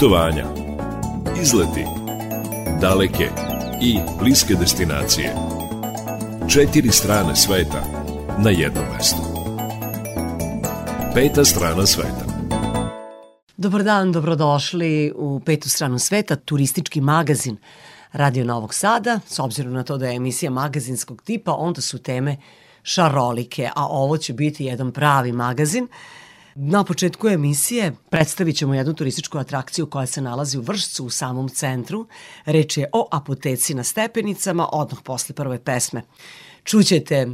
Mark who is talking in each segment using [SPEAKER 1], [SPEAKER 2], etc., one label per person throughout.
[SPEAKER 1] Putovanja, izleti, daleke i bliske destinacije. Četiri strane sveta na jednom mestu. Peta strana sveta.
[SPEAKER 2] Dobar dan, dobrodošli u petu stranu sveta, turistički magazin Radio Novog Sada. S obzirom na to da je emisija magazinskog tipa, onda su teme šarolike, a ovo će biti jedan pravi magazin. Na početku emisije predstavit ćemo jednu turističku atrakciju koja se nalazi u Vršcu u samom centru. Reč je o apoteci na stepenicama, odmah posle prve pesme. Čućete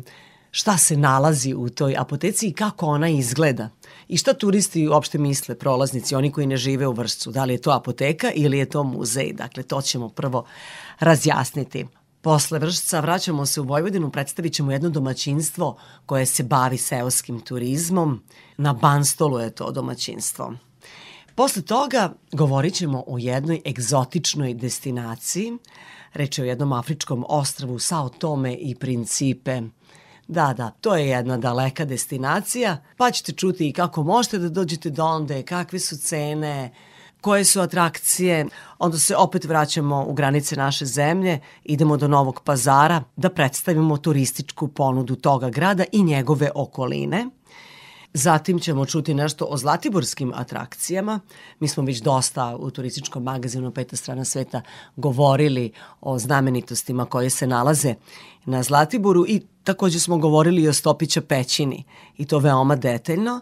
[SPEAKER 2] šta se nalazi u toj apoteci i kako ona izgleda. I šta turisti uopšte misle, prolaznici, oni koji ne žive u Vršcu, da li je to apoteka ili je to muzej. Dakle, to ćemo prvo razjasniti. Posle Vršca vraćamo se u Vojvodinu, predstavit ćemo jedno domaćinstvo koje se bavi seoskim turizmom. Na Banstolu je to domaćinstvo. Posle toga govorit ćemo o jednoj egzotičnoj destinaciji. Reč je o jednom afričkom ostravu Sao Tome i Principe. Da, da, to je jedna daleka destinacija, pa ćete čuti i kako možete da dođete do onde, kakve su cene, koje su atrakcije, onda se opet vraćamo u granice naše zemlje, idemo do Novog pazara da predstavimo turističku ponudu toga grada i njegove okoline. Zatim ćemo čuti nešto o zlatiborskim atrakcijama. Mi smo već dosta u turističkom magazinu Peta strana sveta govorili o znamenitostima koje se nalaze na Zlatiboru i takođe smo govorili i o Stopića pećini i to veoma detaljno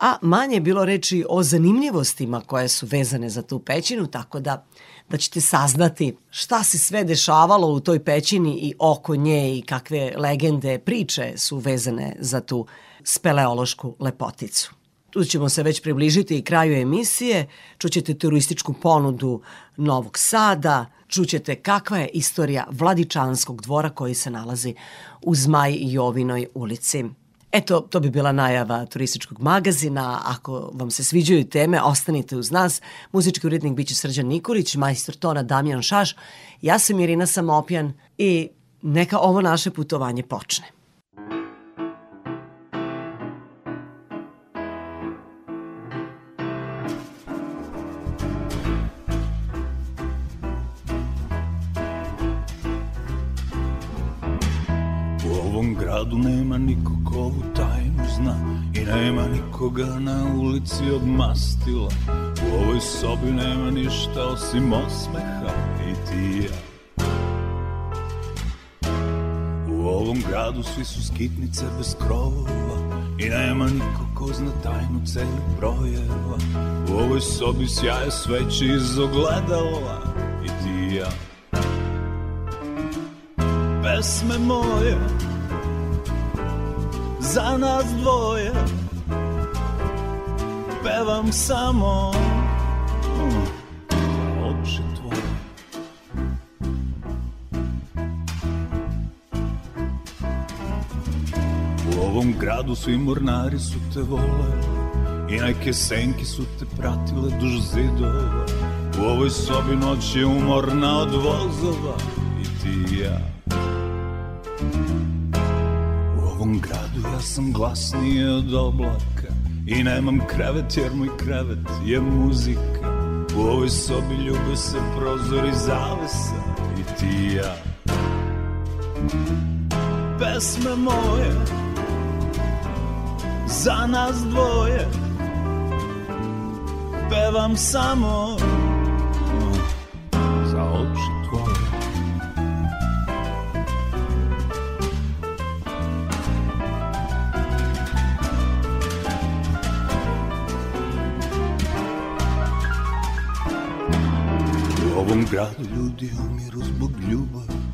[SPEAKER 2] a manje je bilo reči o zanimljivostima koje su vezane za tu pećinu, tako da da ćete saznati šta se sve dešavalo u toj pećini i oko nje i kakve legende, priče su vezane za tu speleološku lepoticu. Tu ćemo se već približiti i kraju emisije, čućete turističku ponudu Novog Sada, čućete kakva je istorija Vladičanskog dvora koji se nalazi u Zmaj Jovinoj ulici. Eto, to bi bila najava turističkog magazina. Ako vam se sviđaju teme, ostanite uz nas. Muzički urednik biće Srđan Nikolić, majstor tona Damjan Šaš. Ja sam Irina Samopjan i neka ovo naše putovanje počne.
[SPEAKER 3] Gradu nema nikog ovu tajnu zna I nema nikoga na ulici od mastila. U ovoj sobi nema ništa osim osmeha i ti ja. U ovom gradu svi su skitnice bez krovova I nema niko ko zna tajnu celih brojeva. U ovoj sobi sjaje sveće iz ogledala I ti ja. Pesme moje za nas dvoje. Pevam samo oči tvoje. U ovom gradu svi mornari su te vole I neke senke su te pratile duž zidova. U ovoj sobi noć je umorna od vozova I ti i ja ovom gradu ja sam glasniji od oblaka I nemam krevet jer moj krevet je muzika. U ovoj sobi ljube se prozor i zavesa I ti i ja. Pesme moje Za nas dvoje Pevam samo ovom gradu. Ljudi umiru zbog ljubavi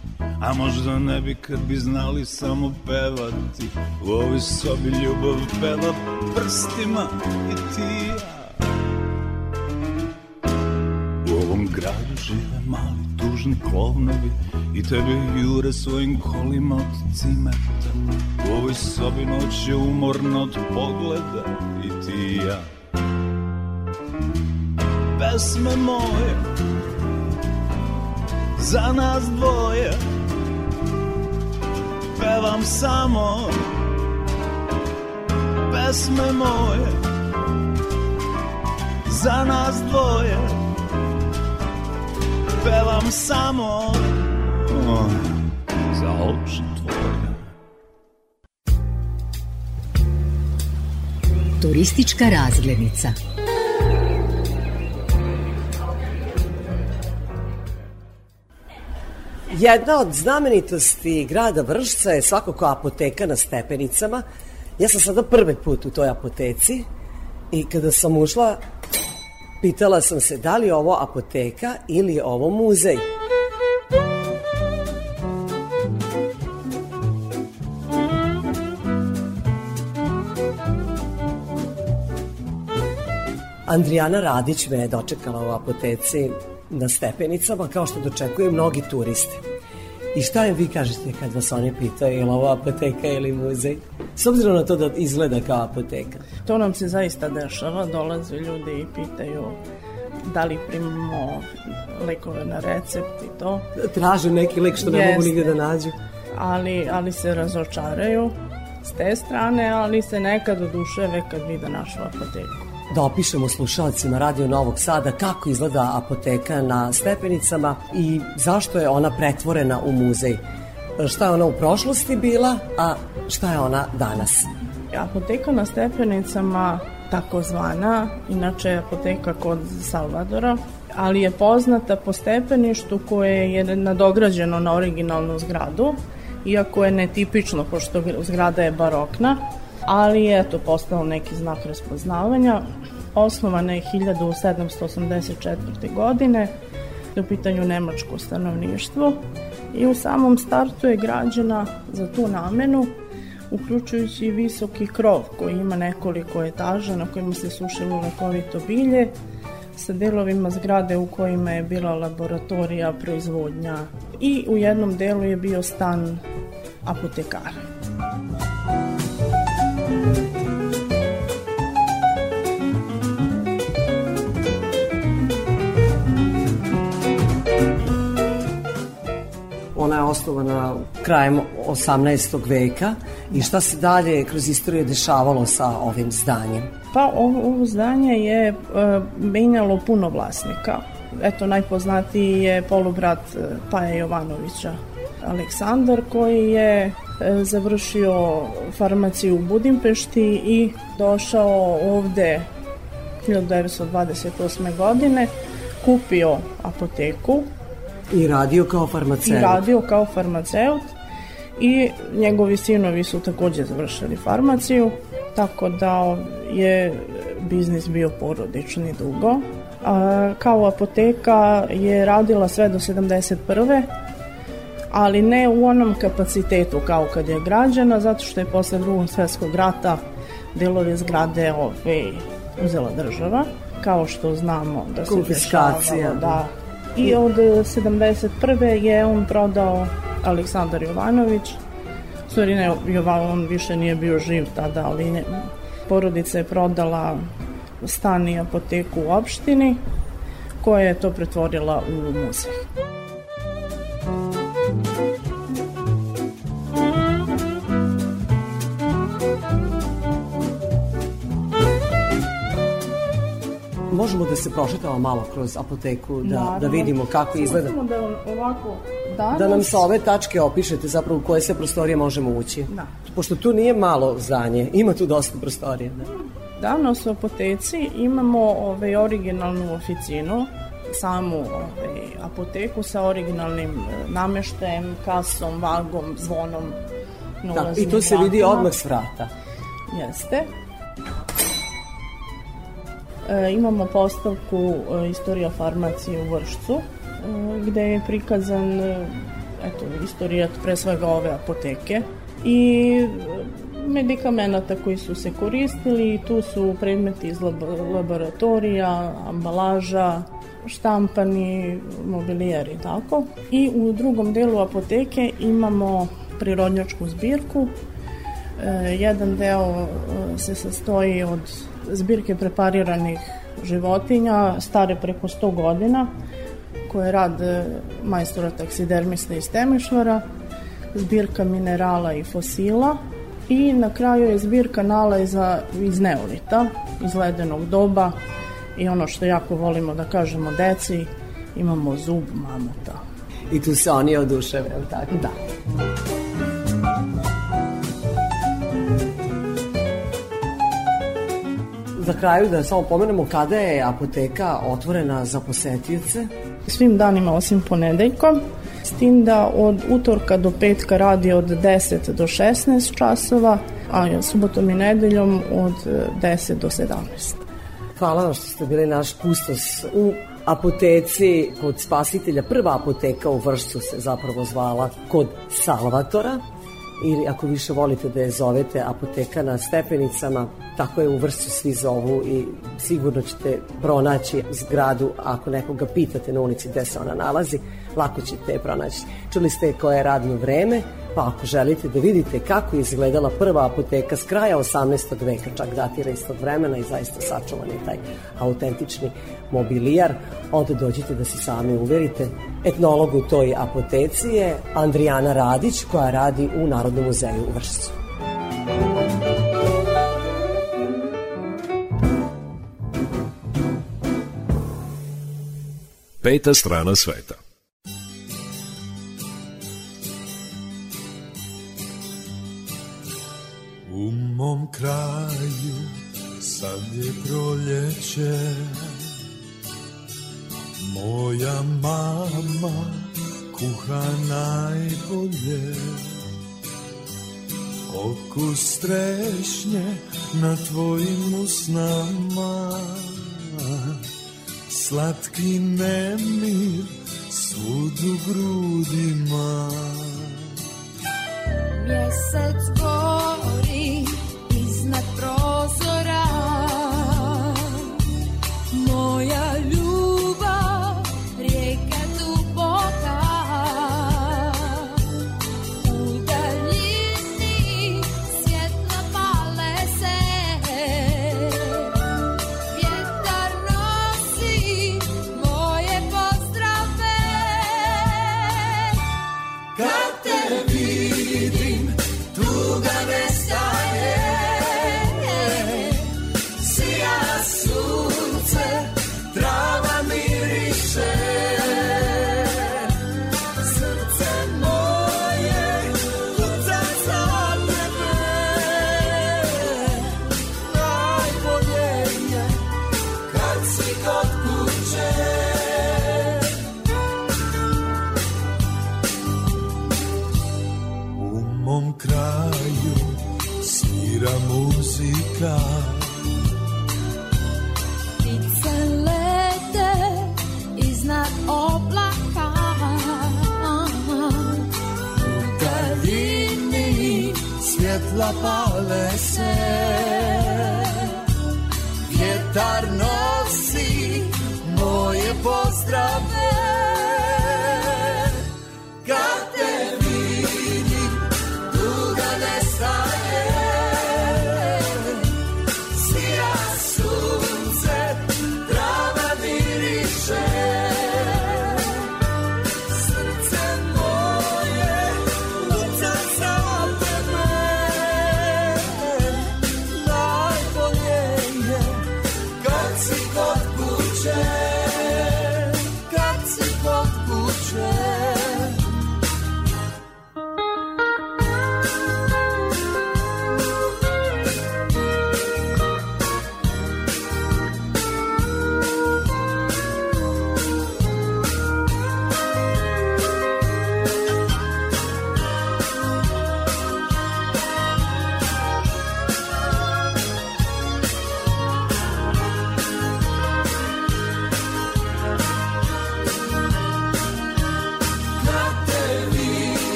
[SPEAKER 3] A možda ne bi kad bi znali samo pevati. U ovoj sobi ljubav peva prstima i ti ja. U ovom gradu žive mali tužni klovnovi I tebe jure svojim kolima od cimeta U ovoj sobi noć je umorna od pogleda i ti ja. Pesme moje za nas dvoje Pevam samo pesme moje Za nas dvoje pevam samo oh, za oči tvoje.
[SPEAKER 4] Turistička razglednica.
[SPEAKER 2] Jedna od znamenitosti grada Vršca je svakako apoteka na stepenicama. Ja sam sada prvi put u toj apoteci i kada sam ušla pitala sam se da li je ovo apoteka ili je ovo muzej. Andrijana Radić me je dočekala u apoteci na stepenicama, kao što dočekuje mnogi turisti. I šta je vi kažete kad vas oni pitaju je li ovo apoteka ili muzej? S obzirom na to da izgleda kao apoteka.
[SPEAKER 5] To nam se zaista dešava, dolaze ljudi i pitaju da li primamo lekove na recept i to.
[SPEAKER 2] Traže neki lek što ne
[SPEAKER 5] Jeste.
[SPEAKER 2] mogu nigde da nađu.
[SPEAKER 5] Ali, ali se razočaraju s te strane, ali se nekad oduševe kad vide našu apoteku.
[SPEAKER 2] Da opišemo slušalcima Radio Novog Sada kako izgleda apoteka na stepenicama i zašto je ona pretvorena u muzej. Šta je ona u prošlosti bila, a šta je ona danas?
[SPEAKER 5] Apoteka na stepenicama, takozvana, inače apoteka kod Salvadora, ali je poznata po stepeništu koje je nadograđeno na originalnu zgradu, iako je netipično, pošto zgrada je barokna, ali je to postao neki znak raspoznavanja. Osnovana je 1784. godine, u pitanju nemačko stanovništvo i u samom startu je građena za tu namenu, uključujući i visoki krov koji ima nekoliko etaža na kojima se sušilo lekovito bilje, sa delovima zgrade u kojima je bila laboratorija, proizvodnja i u jednom delu je bio stan apotekara.
[SPEAKER 2] Osnovana krajem 18. veka i šta se dalje kroz istoriju dešavalo sa ovim zdanjem?
[SPEAKER 5] Pa ovo, ovo zdanje je e, menjalo puno vlasnika. Eto, najpoznatiji je polubrat e, Paja Jovanovića, Aleksandar, koji je e, završio farmaciju u Budimpešti i došao ovde 1928. godine, kupio apoteku
[SPEAKER 2] I radio kao farmaceut.
[SPEAKER 5] i radio kao farmaceut i njegovi sinovi su takođe završili farmaciju, tako da je biznis bio porodični dugo. A, kao apoteka je radila sve do 71 ali ne u onom kapacitetu kao kad je građena, zato što je posle drugog svetskog rata delove zgrade ove uzela država, kao što znamo da se dešavalo, da. I od 71. je on prodao Aleksandar Jovanović, stvari ne, Jovan, on više nije bio živ tada, ali ne, porodica je prodala stan i apoteku u opštini, koja je to pretvorila u muzej.
[SPEAKER 2] Možemo da se prošetamo malo kroz apoteku, da, da
[SPEAKER 5] Naravno.
[SPEAKER 2] vidimo kako izgleda.
[SPEAKER 5] Samo da ovako danas...
[SPEAKER 2] Da nam sa ove tačke opišete zapravo u koje sve prostorije možemo ući.
[SPEAKER 5] Da.
[SPEAKER 2] Pošto tu nije malo zdanje, ima tu dosta prostorija. Da.
[SPEAKER 5] Danas u apoteci imamo ovaj, originalnu oficinu, samu ovaj, apoteku sa originalnim e, nameštajem, kasom, vagom, zvonom.
[SPEAKER 2] Da, I to se vidi odmah s vrata.
[SPEAKER 5] Jeste. E, imamo postavku e, Istorija farmacije u Vršcu, e, gde je prikazan eto, istorijat pre svega ove apoteke i medikamenata koji su se koristili i tu su predmeti iz lab- laboratorija, ambalaža, štampani, mobilijer i tako. I u drugom delu apoteke imamo prirodnjačku zbirku E, jedan deo se sastoji od zbirke prepariranih životinja stare preko 100 godina koje je rad e, majstora taksidermista iz Temišvara, zbirka minerala i fosila i na kraju je zbirka nalaza iz neolita, iz ledenog doba i ono što jako volimo da kažemo deci, imamo zub mamuta.
[SPEAKER 2] I tu se oni oduševe, je li tako?
[SPEAKER 5] Da.
[SPEAKER 2] Za kraju da samo pomenemo kada je apoteka otvorena za posetioce.
[SPEAKER 5] Svim danima osim ponedeljkom, s tim da od utorka do petka radi od 10 do 16 časova, a subotom i nedeljom od 10 do 17.
[SPEAKER 2] Hvala vam što ste bili naš kustos u apoteci kod spasitelja. Prva apoteka u Vršcu se zapravo zvala kod Salvatora ili ako više volite da je zovete apoteka na stepenicama, tako je u vrstu svi zovu i sigurno ćete pronaći zgradu ako nekoga pitate na ulici gde se ona nalazi, lako ćete je pronaći. Čuli ste koje je radno vreme, pa ako želite da vidite kako je izgledala prva apoteka s kraja 18. veka, čak datira iz tog vremena i zaista sačuvan je taj autentični mobilijar, onda dođite da se sami uverite. Etnolog u toj apoteci je Andrijana Radić koja radi u Narodnom muzeju u Vršcu.
[SPEAKER 1] Peta strana sveta.
[SPEAKER 6] Mom kraju sad je proljeće. Moja mama kuha najbolje. Okus trešnje na tvojim usnama. Slatki nemir svud u grudima.
[SPEAKER 7] Mjesec gori iznad prozora. Moja ljubav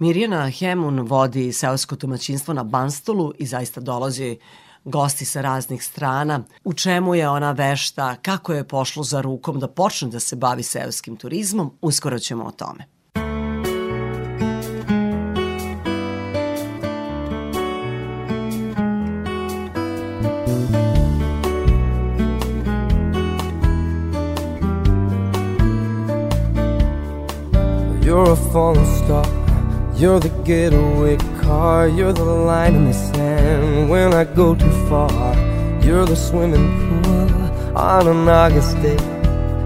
[SPEAKER 2] Mirjana Hemun vodi seosko domaćinstvo na Banstolu i zaista dolazi gosti sa raznih strana. U čemu je ona vešta, kako je pošlo za rukom da počne da se bavi seoskim turizmom, uskoro ćemo o tome.
[SPEAKER 8] You're a falling star. You're the getaway car. You're the line in the sand when I go too far. You're the swimming pool on an August day.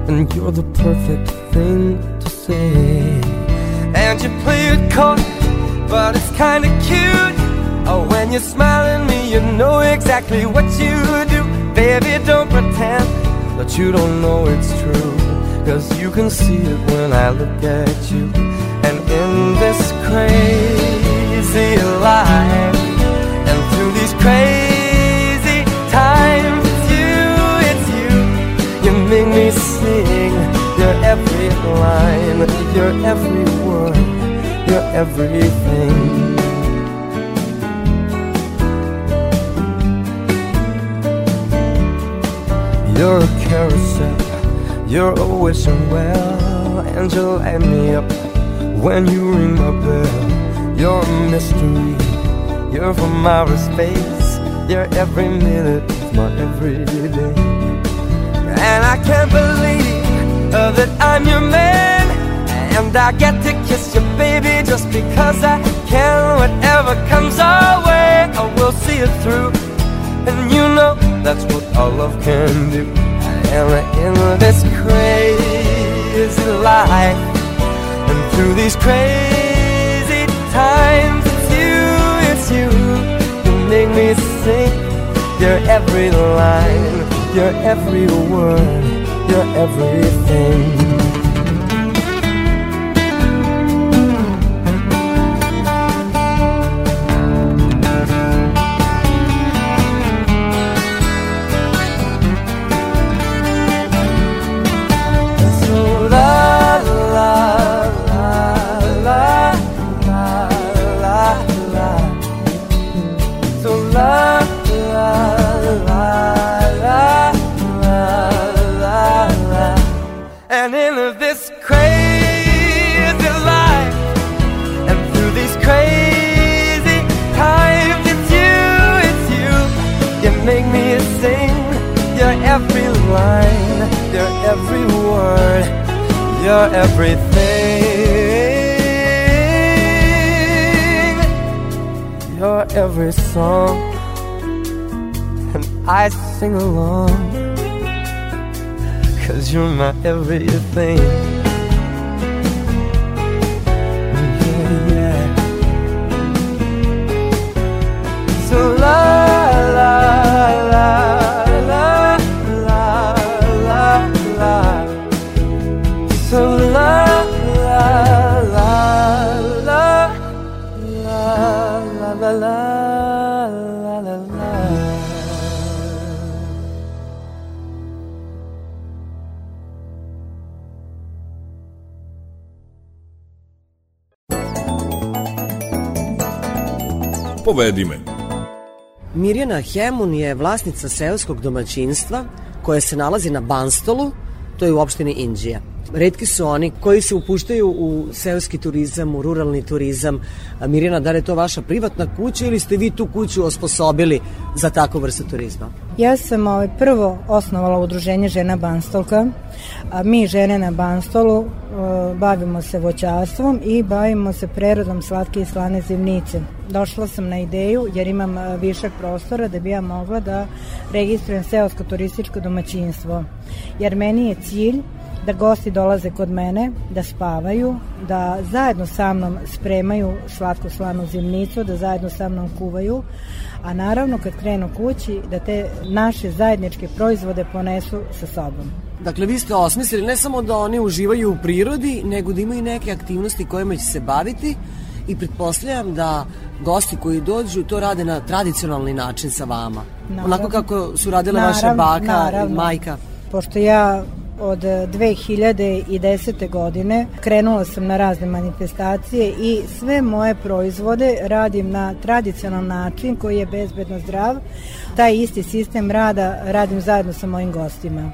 [SPEAKER 8] And you're the perfect thing to say. And you play it coy, but it's kinda cute. Oh, when you smile at me, you know exactly what you do. Baby, don't pretend that you don't know it's true. Cause you can see it when I look at you. And in crazy life, and through these crazy times, it's you, it's you. You make me sing. Your every line, your every word, your everything. You're a carousel, you're a wishing well, and you light me up when you ring my bell. You're a mystery, you're from outer space, you're every minute of my everyday. And I can't believe uh, that I'm your man, and I get to kiss you, baby, just because I can. Whatever comes our way, I will see it through. And you know that's what all love can do. And in this crazy life, through these crazy times, it's you, it's you. You make me sing your every line, your every word, your everything. Song, and I sing along, cause you're my everything.
[SPEAKER 1] Povedi me.
[SPEAKER 2] Mirjana Hemun je vlasnica seoskog domaćinstva koje se nalazi na Banstolu, to je u opštini Indija. Redki su oni koji se upuštaju u seoski turizam, u ruralni turizam. Mirjana, da li je to vaša privatna kuća ili ste vi tu kuću osposobili za takvu vrstu turizma?
[SPEAKER 9] Ja sam ovaj, prvo osnovala udruženje Žena Banstolka. A mi žene na Banstolu e, bavimo se voćarstvom i bavimo se prerodom slatke i slane zimnice. Došla sam na ideju jer imam e, višak prostora da bi ja mogla da registrujem seosko turističko domaćinstvo. Jer meni je cilj da gosti dolaze kod mene, da spavaju, da zajedno sa mnom spremaju slatko slanu zimnicu, da zajedno sa mnom kuvaju, a naravno kad krenu kući da te naše zajedničke proizvode ponesu sa sobom.
[SPEAKER 2] Dakle, vi ste osmislili ne samo da oni uživaju u prirodi, nego da imaju neke aktivnosti kojima će se baviti i pretpostavljam da gosti koji dođu to rade na tradicionalni način sa vama.
[SPEAKER 9] Naravno.
[SPEAKER 2] Onako kako su radile vaše
[SPEAKER 9] Naravno,
[SPEAKER 2] baka i
[SPEAKER 9] naravno.
[SPEAKER 2] majka.
[SPEAKER 9] Pošto ja od 2010. godine krenula sam na razne manifestacije i sve moje proizvode radim na tradicionalan način koji je bezbedno zdrav. Taj isti sistem rada radim zajedno sa mojim gostima.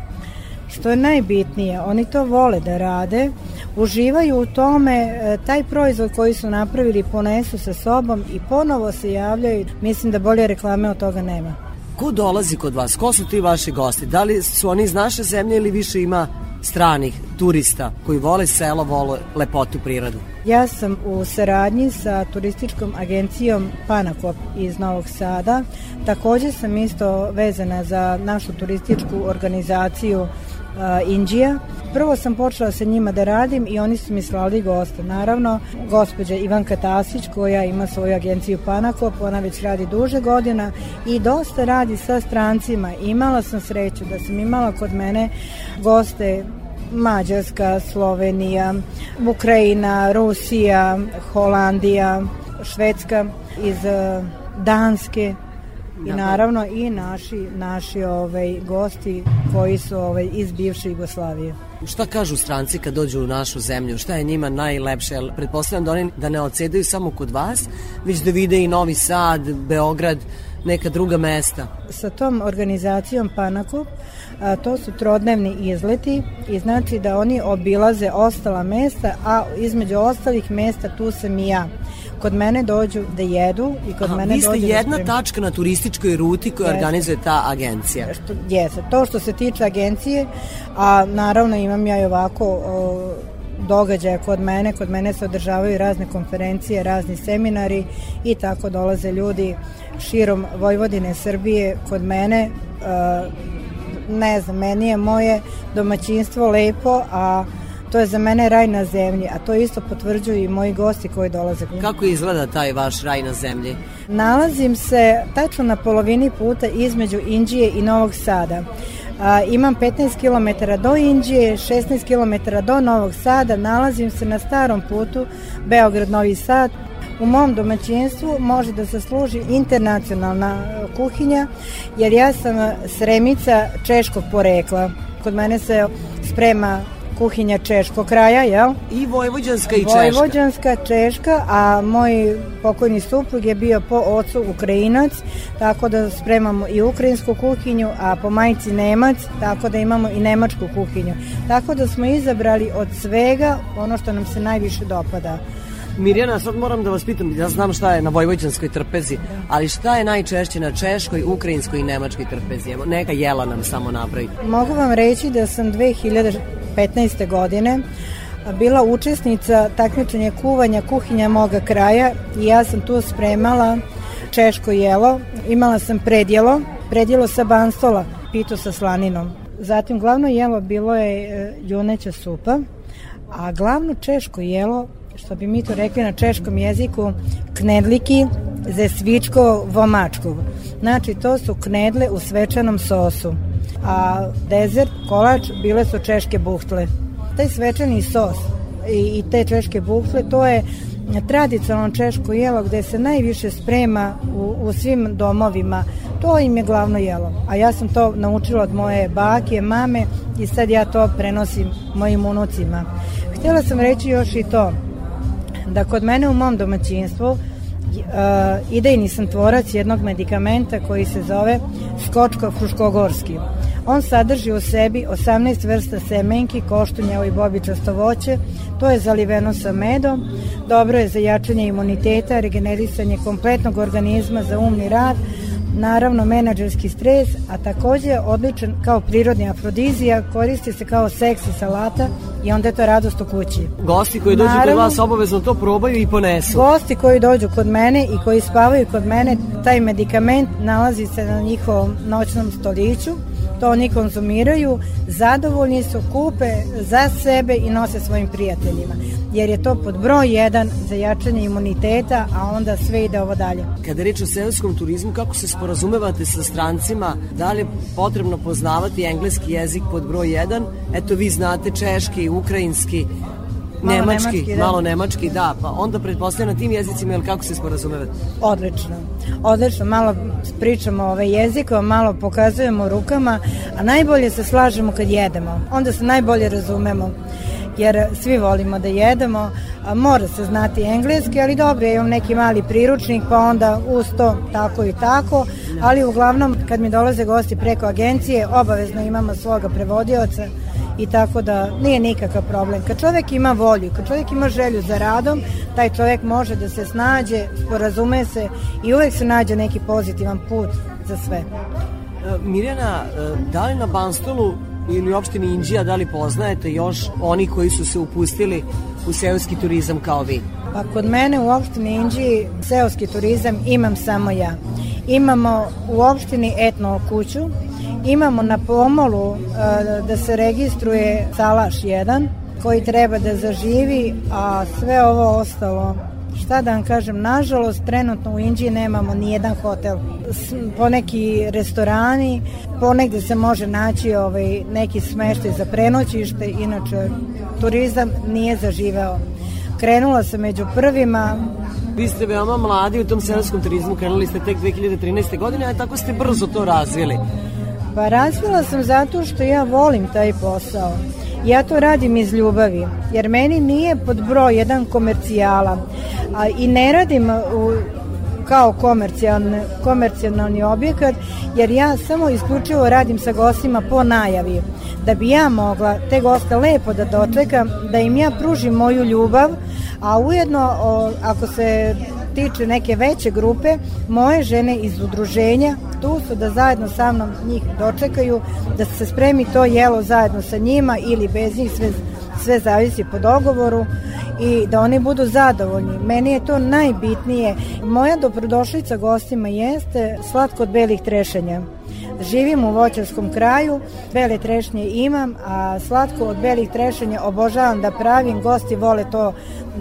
[SPEAKER 9] Što je najbitnije, oni to vole da rade, uživaju u tome, e, taj proizvod koji su napravili ponesu sa sobom i ponovo se javljaju. Mislim da bolje reklame od toga nema.
[SPEAKER 2] Ko dolazi kod vas? Ko su ti vaši gosti? Da li su oni iz naše zemlje ili više ima stranih turista koji vole selo, vole lepotu prirodu?
[SPEAKER 9] Ja sam u saradnji sa turističkom agencijom Panakop iz Novog Sada. Takođe sam isto vezana za našu turističku organizaciju Indija. Prvo sam počela sa njima da radim i oni su mi slali goste. Naravno, gospođa Ivanka Tasić koja ima svoju agenciju Panakop, ona već radi duže godina i dosta radi sa strancima. Imala sam sreću da sam imala kod mene goste Mađarska, Slovenija, Ukrajina, Rusija, Holandija, Švedska, iz eh, Danske i naravno i naši naši ovaj gosti koji su ovaj iz bivše Jugoslavije.
[SPEAKER 2] Šta kažu stranci kad dođu u našu zemlju? Šta je njima najlepše? Jel Pretpostavljam da oni da ne odsedaju samo kod vas, već da vide i Novi Sad, Beograd, neka druga mesta.
[SPEAKER 9] Sa tom organizacijom Panakup a, to su trodnevni izleti i znači da oni obilaze ostala mesta, a između ostalih mesta tu sam i ja. Kod mene dođu da jedu i kod
[SPEAKER 2] Aha,
[SPEAKER 9] mene
[SPEAKER 2] vi ste
[SPEAKER 9] dođu
[SPEAKER 2] jedna
[SPEAKER 9] da
[SPEAKER 2] tačka na turističkoj ruti koju organizuje ta agencija.
[SPEAKER 9] što jeste. To što se tiče agencije, a naravno imam ja i ovako o, događaja kod mene, kod mene se održavaju razne konferencije, razni seminari i tako dolaze ljudi širom Vojvodine, Srbije kod mene e, ne znam, meni je moje domaćinstvo lepo, a to je za mene raj na zemlji, a to isto potvrđuju i moji gosti koji dolaze.
[SPEAKER 2] Kako izgleda taj vaš raj na zemlji?
[SPEAKER 9] Nalazim se tačno na polovini puta između Inđije i Novog Sada. A, imam 15 km do Inđije, 16 km do Novog Sada, nalazim se na starom putu Beograd-Novi Sad. U mom domaćinstvu može da se služi internacionalna e, kuhinja, jer ja sam e, sremica češkog porekla. Kod mene se sprema kuhinja češkog kraja, jel?
[SPEAKER 2] I vojvođanska i češka.
[SPEAKER 9] Vojvođanska, češka, a moj pokojni suprug je bio po ocu Ukrajinac, tako da spremamo i ukrajinsku kuhinju, a po majci Nemac, tako da imamo i nemačku kuhinju. Tako da smo izabrali od svega ono što nam se najviše dopada.
[SPEAKER 2] Mirjana, sad moram da vas pitam, ja znam šta je na vojvođanskoj trpezi, ali šta je najčešće na češkoj, ukrajinskoj i nemačkoj trpezi? Evo, neka jela nam samo napraviti.
[SPEAKER 9] Mogu vam reći da sam 2015. godine bila učesnica takmičenja kuvanja kuhinja moga kraja i ja sam tu spremala češko jelo. Imala sam predjelo, predjelo sa banstola, pitu sa slaninom. Zatim glavno jelo bilo je e, juneća supa, a glavno češko jelo, što bi mi to rekli na češkom jeziku, knedliki ze svičko vomačkov. Znači, to su knedle u svečanom sosu. A dezert, kolač, bile su češke buhtle. Taj svečani sos i, i te češke buhtle, to je tradicionalno češko jelo gde se najviše sprema u, u svim domovima. To im je glavno jelo. A ja sam to naučila od moje bake, mame i sad ja to prenosim mojim unucima. Htjela sam reći još i to, da kod mene u mom domaćinstvu uh, idejni sam tvorac jednog medikamenta koji se zove skočko fruškogorski. On sadrži u sebi 18 vrsta semenki, koštunjeva i bobičasto voće. To je zaliveno sa medom. Dobro je za jačanje imuniteta, regenerisanje kompletnog organizma za umni rad, naravno menadžerski stres, a takođe odličan kao prirodni afrodizija, koristi se kao seksi salata i onda je to radost u kući.
[SPEAKER 2] Gosti koji dođu kod
[SPEAKER 9] Naravno.
[SPEAKER 2] vas obavezno to probaju i ponesu.
[SPEAKER 9] Gosti koji dođu kod mene i koji spavaju kod mene, taj medikament nalazi se na njihovom noćnom stoliću, to oni konzumiraju, zadovoljni su, kupe za sebe i nose svojim prijateljima. Jer je to pod broj jedan za jačanje imuniteta, a onda sve ide ovo dalje.
[SPEAKER 2] Kada reč o seoskom turizmu, kako se sporazumevate sa strancima? Da li je potrebno poznavati engleski jezik pod broj 1? Eto, vi znate češki, ukrajinski.
[SPEAKER 9] Malo
[SPEAKER 2] nemački,
[SPEAKER 9] nemački, da.
[SPEAKER 2] malo nemački, da, pa onda pretpostavljam na tim jezicima, ili kako se sporazumevate?
[SPEAKER 9] Odlično. Odlično, malo pričamo ovaj jezikom, malo pokazujemo rukama, a najbolje se slažemo kad jedemo. Onda se najbolje razumemo jer svi volimo da jedemo, a mora se znati engleski, ali dobro, ja imam neki mali priručnik, pa onda uz to tako i tako, ali uglavnom kad mi dolaze gosti preko agencije, obavezno imamo svoga prevodioca i tako da nije nikakav problem. Kad čovek ima volju, kad čovek ima želju za radom, taj čovek može da se snađe, sporazume se i uvek se nađe neki pozitivan put za sve.
[SPEAKER 2] E, Mirjana, e, da li na Banstolu ili opštini Inđija, da li poznajete još oni koji su se upustili u seoski turizam kao vi?
[SPEAKER 9] Pa kod mene u opštini Inđiji seoski turizam imam samo ja. Imamo u opštini etno kuću, imamo na pomolu e, da se registruje salaš 1 koji treba da zaživi, a sve ovo ostalo šta da vam kažem, nažalost trenutno u Inđiji nemamo ni jedan hotel. Poneki restorani, ponegde se može naći ovaj, neki smeštaj za prenoćište, inače turizam nije zaživeo. Krenula sam među prvima,
[SPEAKER 2] Vi ste veoma mladi u tom seoskom turizmu, krenuli ste tek 2013. godine, a tako ste brzo to razvili.
[SPEAKER 9] Pa razvila sam zato što ja volim taj posao. Ja to radim iz ljubavi, jer meni nije pod broj jedan komercijala a, i ne radim u, kao komercijalni, komercijalni objekat, jer ja samo isključivo radim sa gostima po najavi. Da bi ja mogla te goste lepo da dočekam, da im ja pružim moju ljubav, a ujedno o, ako se tiče neke veće grupe, moje žene iz udruženja tu su da zajedno sa mnom njih dočekaju, da se spremi to jelo zajedno sa njima ili bez njih, sve, sve zavisi po dogovoru i da oni budu zadovoljni. Meni je to najbitnije. Moja dobrodošlica gostima jeste slatko od belih trešenja. Živim u voćarskom kraju, bele trešnje imam, a slatko od belih trešenja obožavam da pravim, gosti vole to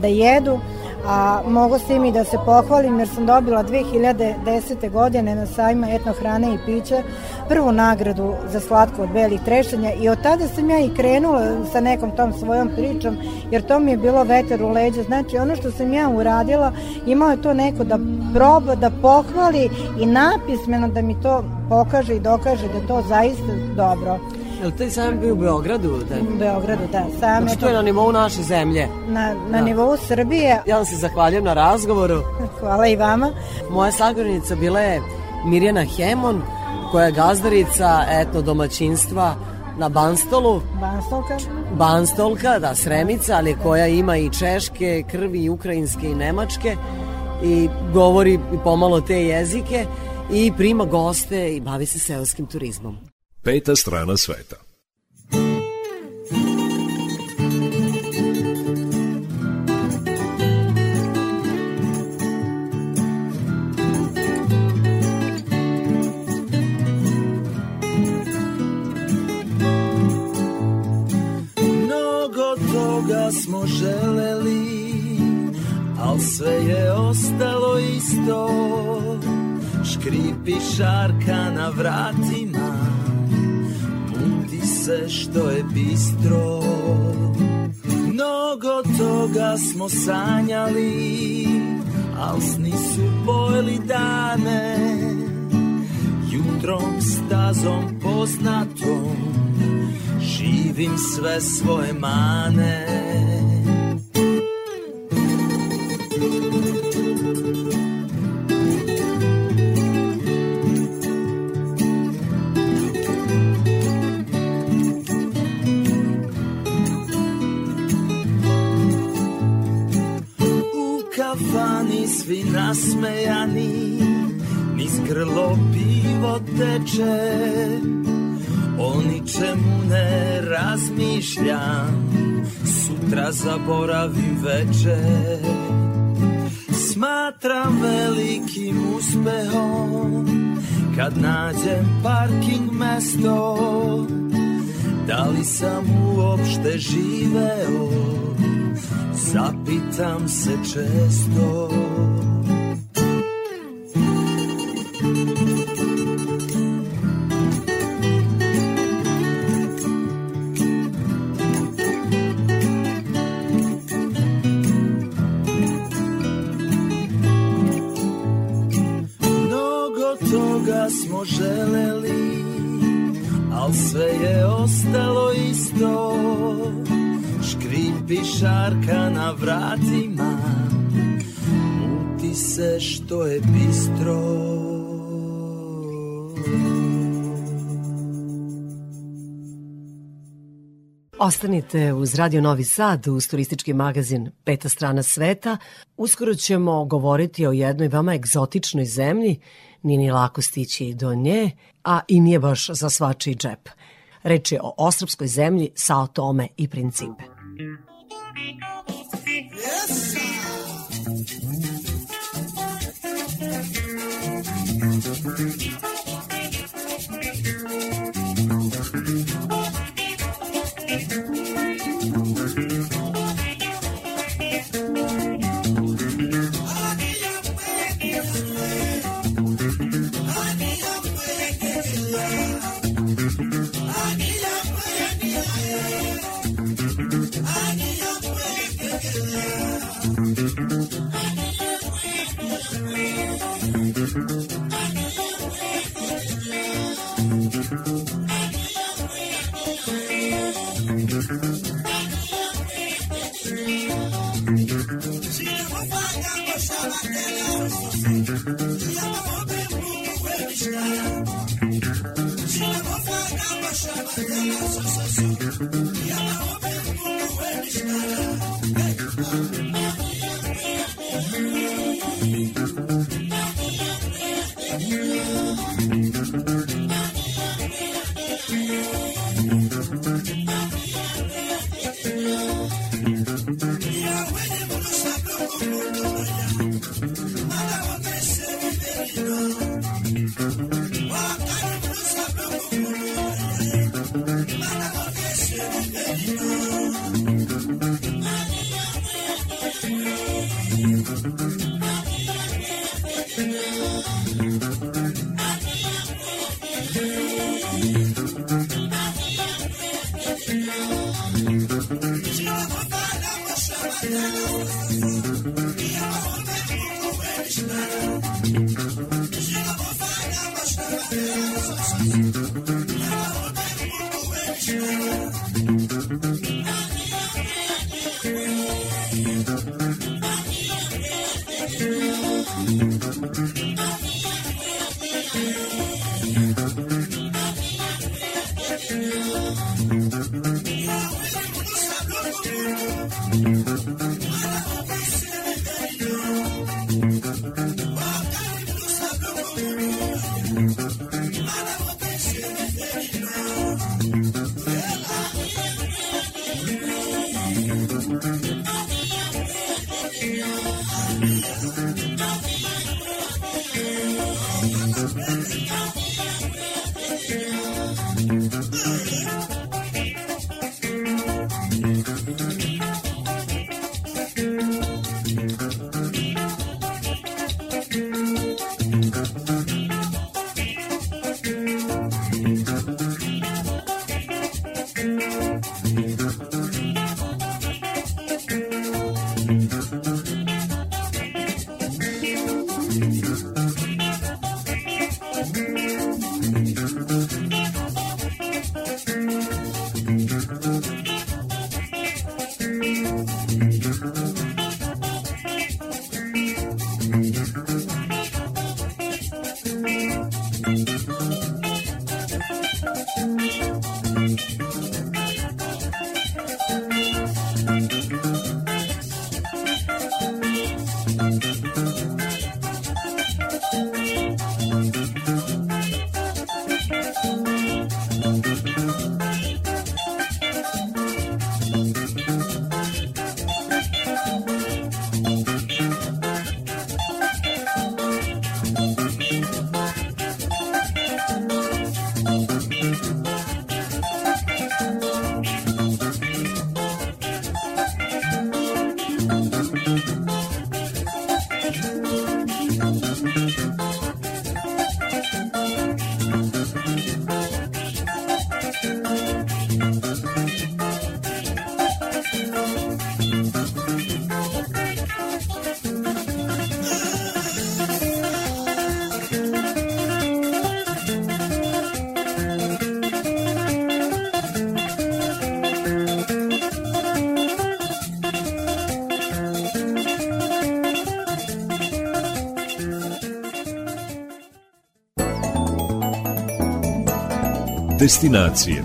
[SPEAKER 9] da jedu, a mogu s tim i da se pohvalim jer sam dobila 2010. godine na sajma etno hrane i pića prvu nagradu za slatko od belih trešanja i od tada sam ja i krenula sa nekom tom svojom pričom jer to mi je bilo veter u leđa znači ono što sam ja uradila imao je to neko da proba da pohvali i napismeno da mi to pokaže i dokaže da to zaista dobro
[SPEAKER 2] Je li taj sajam bio u Beogradu? Da?
[SPEAKER 9] u Beogradu da sam
[SPEAKER 2] Znači, to je na nivou naše zemlje.
[SPEAKER 9] na, na
[SPEAKER 2] Da.
[SPEAKER 9] nivou Srbije
[SPEAKER 2] Ja vam se zahvaljujem na razgovoru.
[SPEAKER 9] hvala i vama
[SPEAKER 2] Moja sagovornica bila je Mirjana Hemon, koja je gazdarica etno domaćinstva na Banstolu.
[SPEAKER 9] Banstolka
[SPEAKER 2] Banstolka, da, Sremica, ali koja ima i češke krvi, i ukrajinske i nemačke i govori pomalo te jezike i prima goste i bavi se seoskim turizmom.
[SPEAKER 1] Peta strana sveta.
[SPEAKER 6] Smo želeli, al sve je ostalo isto. Škripi šarka na vratima, se što je bistro. Mnogo toga smo sanjali, al sni su pojeli dane. Jutrom stazom poznatom živim sve svoje mane svi nasmejani Niz grlo pivo teče. O ničemu ne razmišljam Sutra zaboravim večer Smatram velikim uspehom Kad nađem parking mesto. Da li sam uopšte živeo Zapitam se često šarka na vratima Muti se što je bistro
[SPEAKER 2] Ostanite uz Radio Novi Sad uz turistički magazin Peta strana sveta. Uskoro ćemo govoriti o jednoj vama egzotičnoj zemlji, nije ni lako stići do nje, a i nije baš za svačiji džep. Reč je o ostrupskoj zemlji Sao Tome i Principe. Yes.
[SPEAKER 1] Destinacije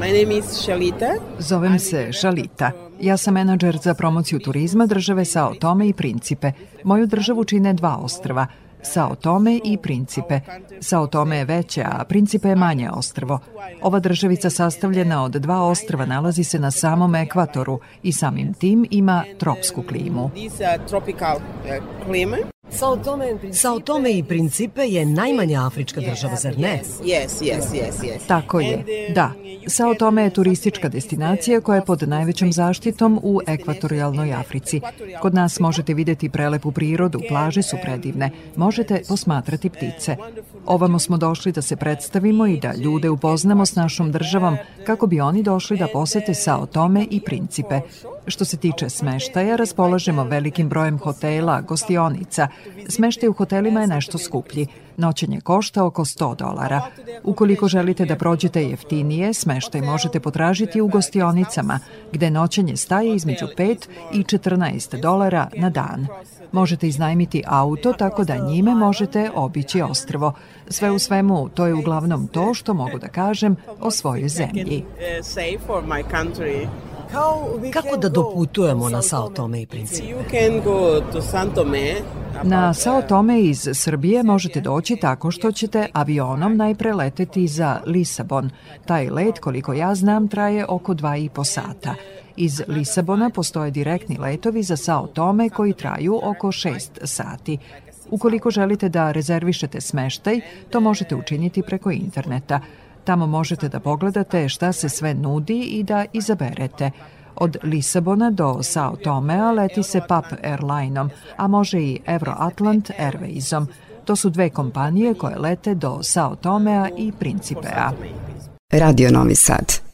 [SPEAKER 10] My name is Shalita.
[SPEAKER 11] Zovem se Šalita. Ja sam menadžer za promociju turizma države Sao Tome i Principe. Moju državu čine dva ostrva, Sao Tome i Principe. Sao Tome je veće, a Principe je manje ostrvo. Ova državica sastavljena od dva ostrva nalazi se na samom ekvatoru i samim tim ima tropsku klimu.
[SPEAKER 2] Sao Tome i Principe je najmanja afrička država, zar ne?
[SPEAKER 10] Yes, yes, yes, yes.
[SPEAKER 11] Tako je, da. Sao Tome je turistička destinacija koja je pod najvećom zaštitom u ekvatorijalnoj Africi. Kod nas možete videti prelepu prirodu, plaže su predivne, možete posmatrati ptice. Ovamo smo došli da se predstavimo i da ljude upoznamo s našom državom kako bi oni došli da posete Sao Tome i Principe. Što se tiče smeštaja, raspolažemo velikim brojem hotela, gostionica. Smeštaj u hotelima je nešto skuplji. Noćenje košta oko 100 dolara. Ukoliko želite da prođete jeftinije, smeštaj možete potražiti u gostionicama, gde noćenje staje između 5 i 14 dolara na dan. Možete iznajmiti auto tako da njime možete obići ostrvo. Sve u svemu, to je uglavnom to što mogu da kažem o svojoj zemlji.
[SPEAKER 2] Kako da doputujemo na Sao Tome i Principe?
[SPEAKER 11] Na Sao Tome iz Srbije možete doći tako što ćete avionom najpre leteti za Lisabon. Taj let, koliko ja znam, traje oko dva i po sata. Iz Lisabona postoje direktni letovi za Sao Tome koji traju oko 6 sati. Ukoliko želite da rezervišete smeštaj, to možete učiniti preko interneta. Tamo možete da pogledate šta se sve nudi i da izaberete. Od Lisabona do Sao Tomea leti se PAP Airlineom, a može i Euroatlant Airwaysom. To su dve kompanije koje lete do Sao Tomea i Principea.
[SPEAKER 4] Radio Novi Sad.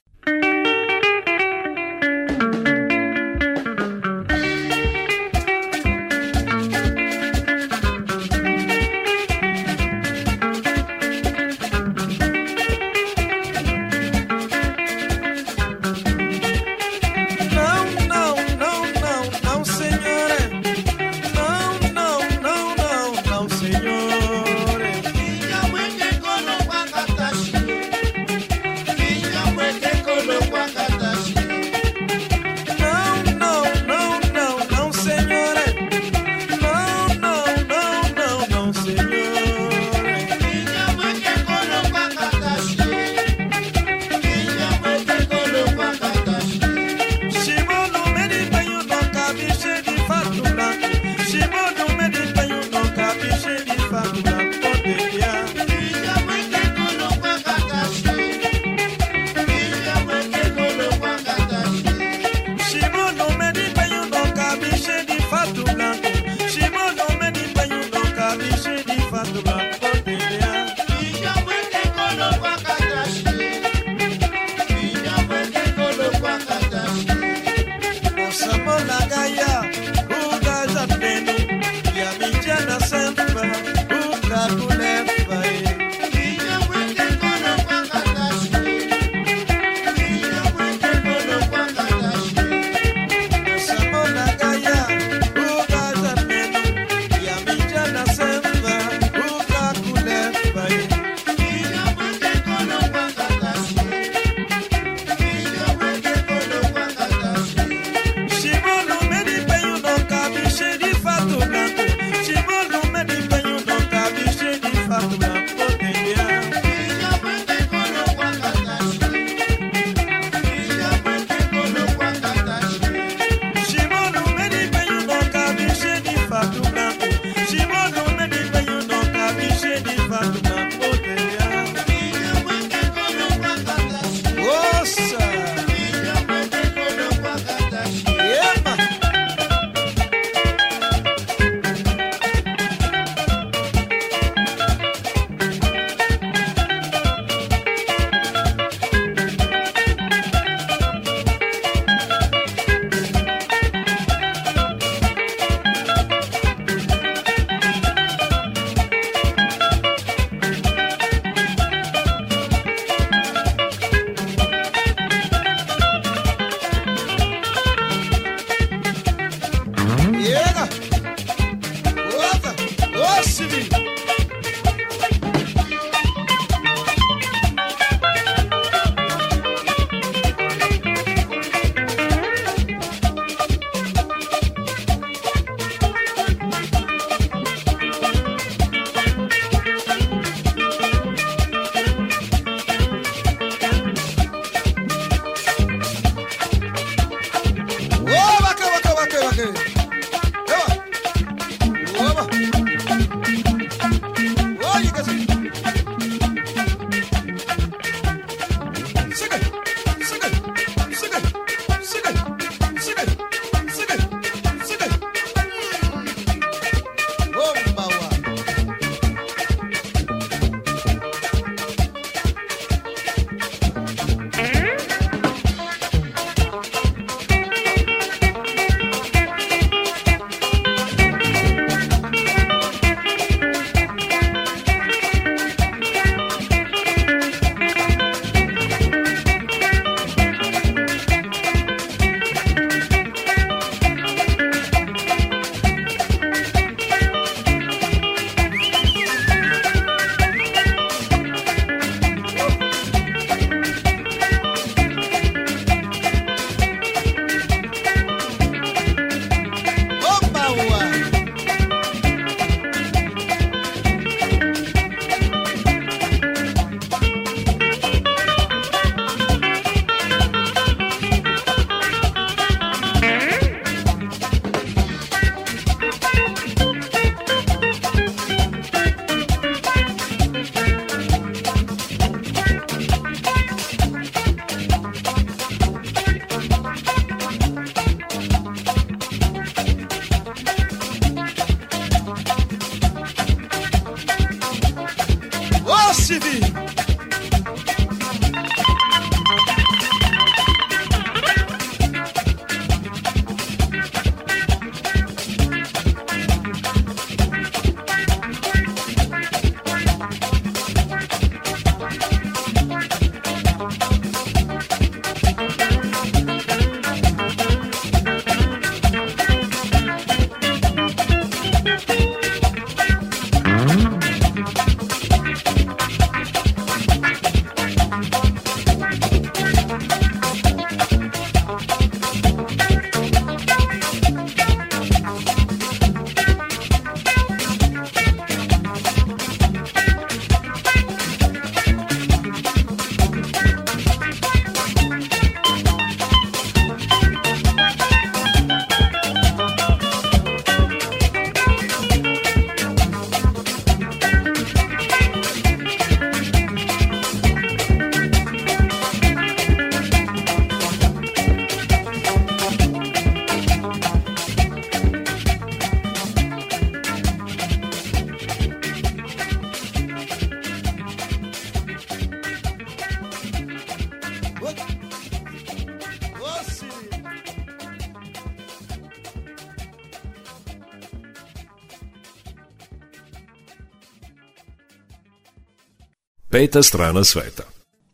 [SPEAKER 12] Peta strana sveta.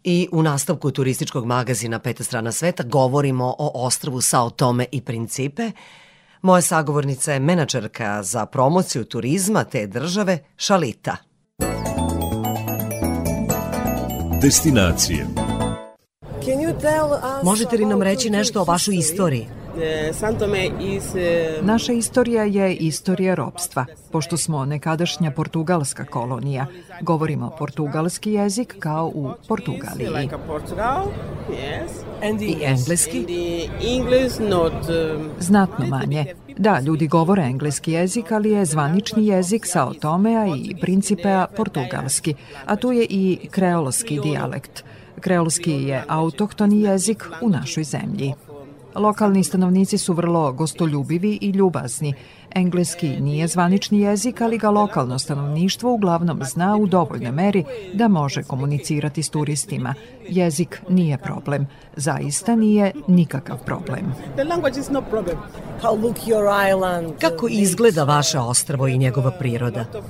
[SPEAKER 2] I u nastavku turističkog magazina Peta strana sveta govorimo o ostrvu Sao Tome i Principe. Moja sagovornica je menadžerka za promociju turizma te države Šalita.
[SPEAKER 12] Destinacije.
[SPEAKER 2] Možete li nam reći nešto o vašoj istoriji?
[SPEAKER 10] Is uh,
[SPEAKER 11] Naša istorija je istorija ropstva. Pošto smo nekadašnja portugalska kolonija, govorimo portugalski jezik kao u Portugaliji.
[SPEAKER 2] I engleski?
[SPEAKER 10] Um,
[SPEAKER 11] Znatno manje. Da, ljudi govore engleski jezik, ali je zvanični jezik Sao Tomea i Principea portugalski, a tu je i kreolski dijalekt. Kreolski je autohtoni jezik u našoj zemlji. Lokalni stanovnici su vrlo gostoljubivi i ljubazni. Engleski nije zvanični jezik, ali ga lokalno stanovništvo uglavnom zna u dovoljnoj meri da može komunicirati s turistima. Jezik nije problem. Zaista nije nikakav problem.
[SPEAKER 2] Kako izgleda vaše ostrvo i njegova priroda?
[SPEAKER 10] Uh,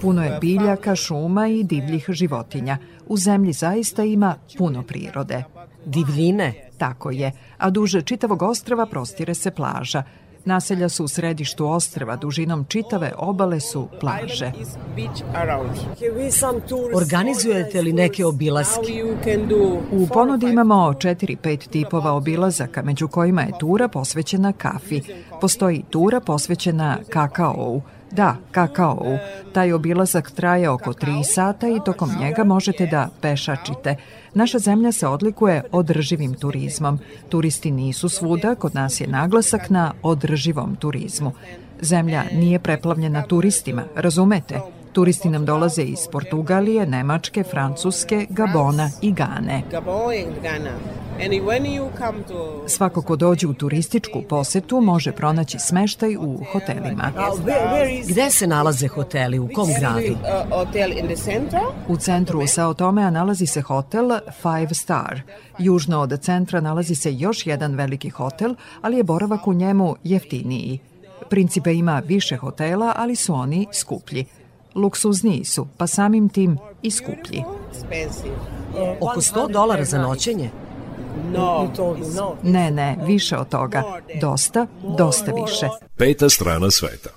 [SPEAKER 11] Puno je biljaka, šuma i divljih životinja. U zemlji zaista ima puno prirode.
[SPEAKER 2] Divljine?
[SPEAKER 11] Tako je, a duže čitavog ostrava prostire se plaža. Naselja su u središtu ostrva, dužinom čitave obale su plaže.
[SPEAKER 2] Organizujete li neke obilaske?
[SPEAKER 11] U ponudi imamo 4-5 tipova obilazaka, među kojima je tura posvećena kafi. Postoji tura posvećena kakaou. Da, kakaou. Taj obilazak traje oko 3 sata i tokom njega možete da pešačite. Naša zemlja se odlikuje održivim turizmom. Turisti nisu svuda, kod nas je naglasak na održivom turizmu. Zemlja nije preplavljena turistima, razumete? Turisti nam dolaze iz Portugalije, Nemačke, Francuske, Gabona i Gane. Svako ko dođe u turističku posetu može pronaći smeštaj u hotelima.
[SPEAKER 2] Gde se nalaze hoteli? U kom gradu?
[SPEAKER 11] U centru Sao Tomea nalazi se hotel Five Star. Južno od centra nalazi se još jedan veliki hotel, ali je boravak u njemu jeftiniji. Principe ima više hotela, ali su oni skuplji. Luksuzniji su, pa samim tim i skuplji.
[SPEAKER 2] Oko 100 dolara za noćenje?
[SPEAKER 10] No,
[SPEAKER 11] Ne, ne, više od toga. Dosta, dosta više.
[SPEAKER 12] Peta strana sveta.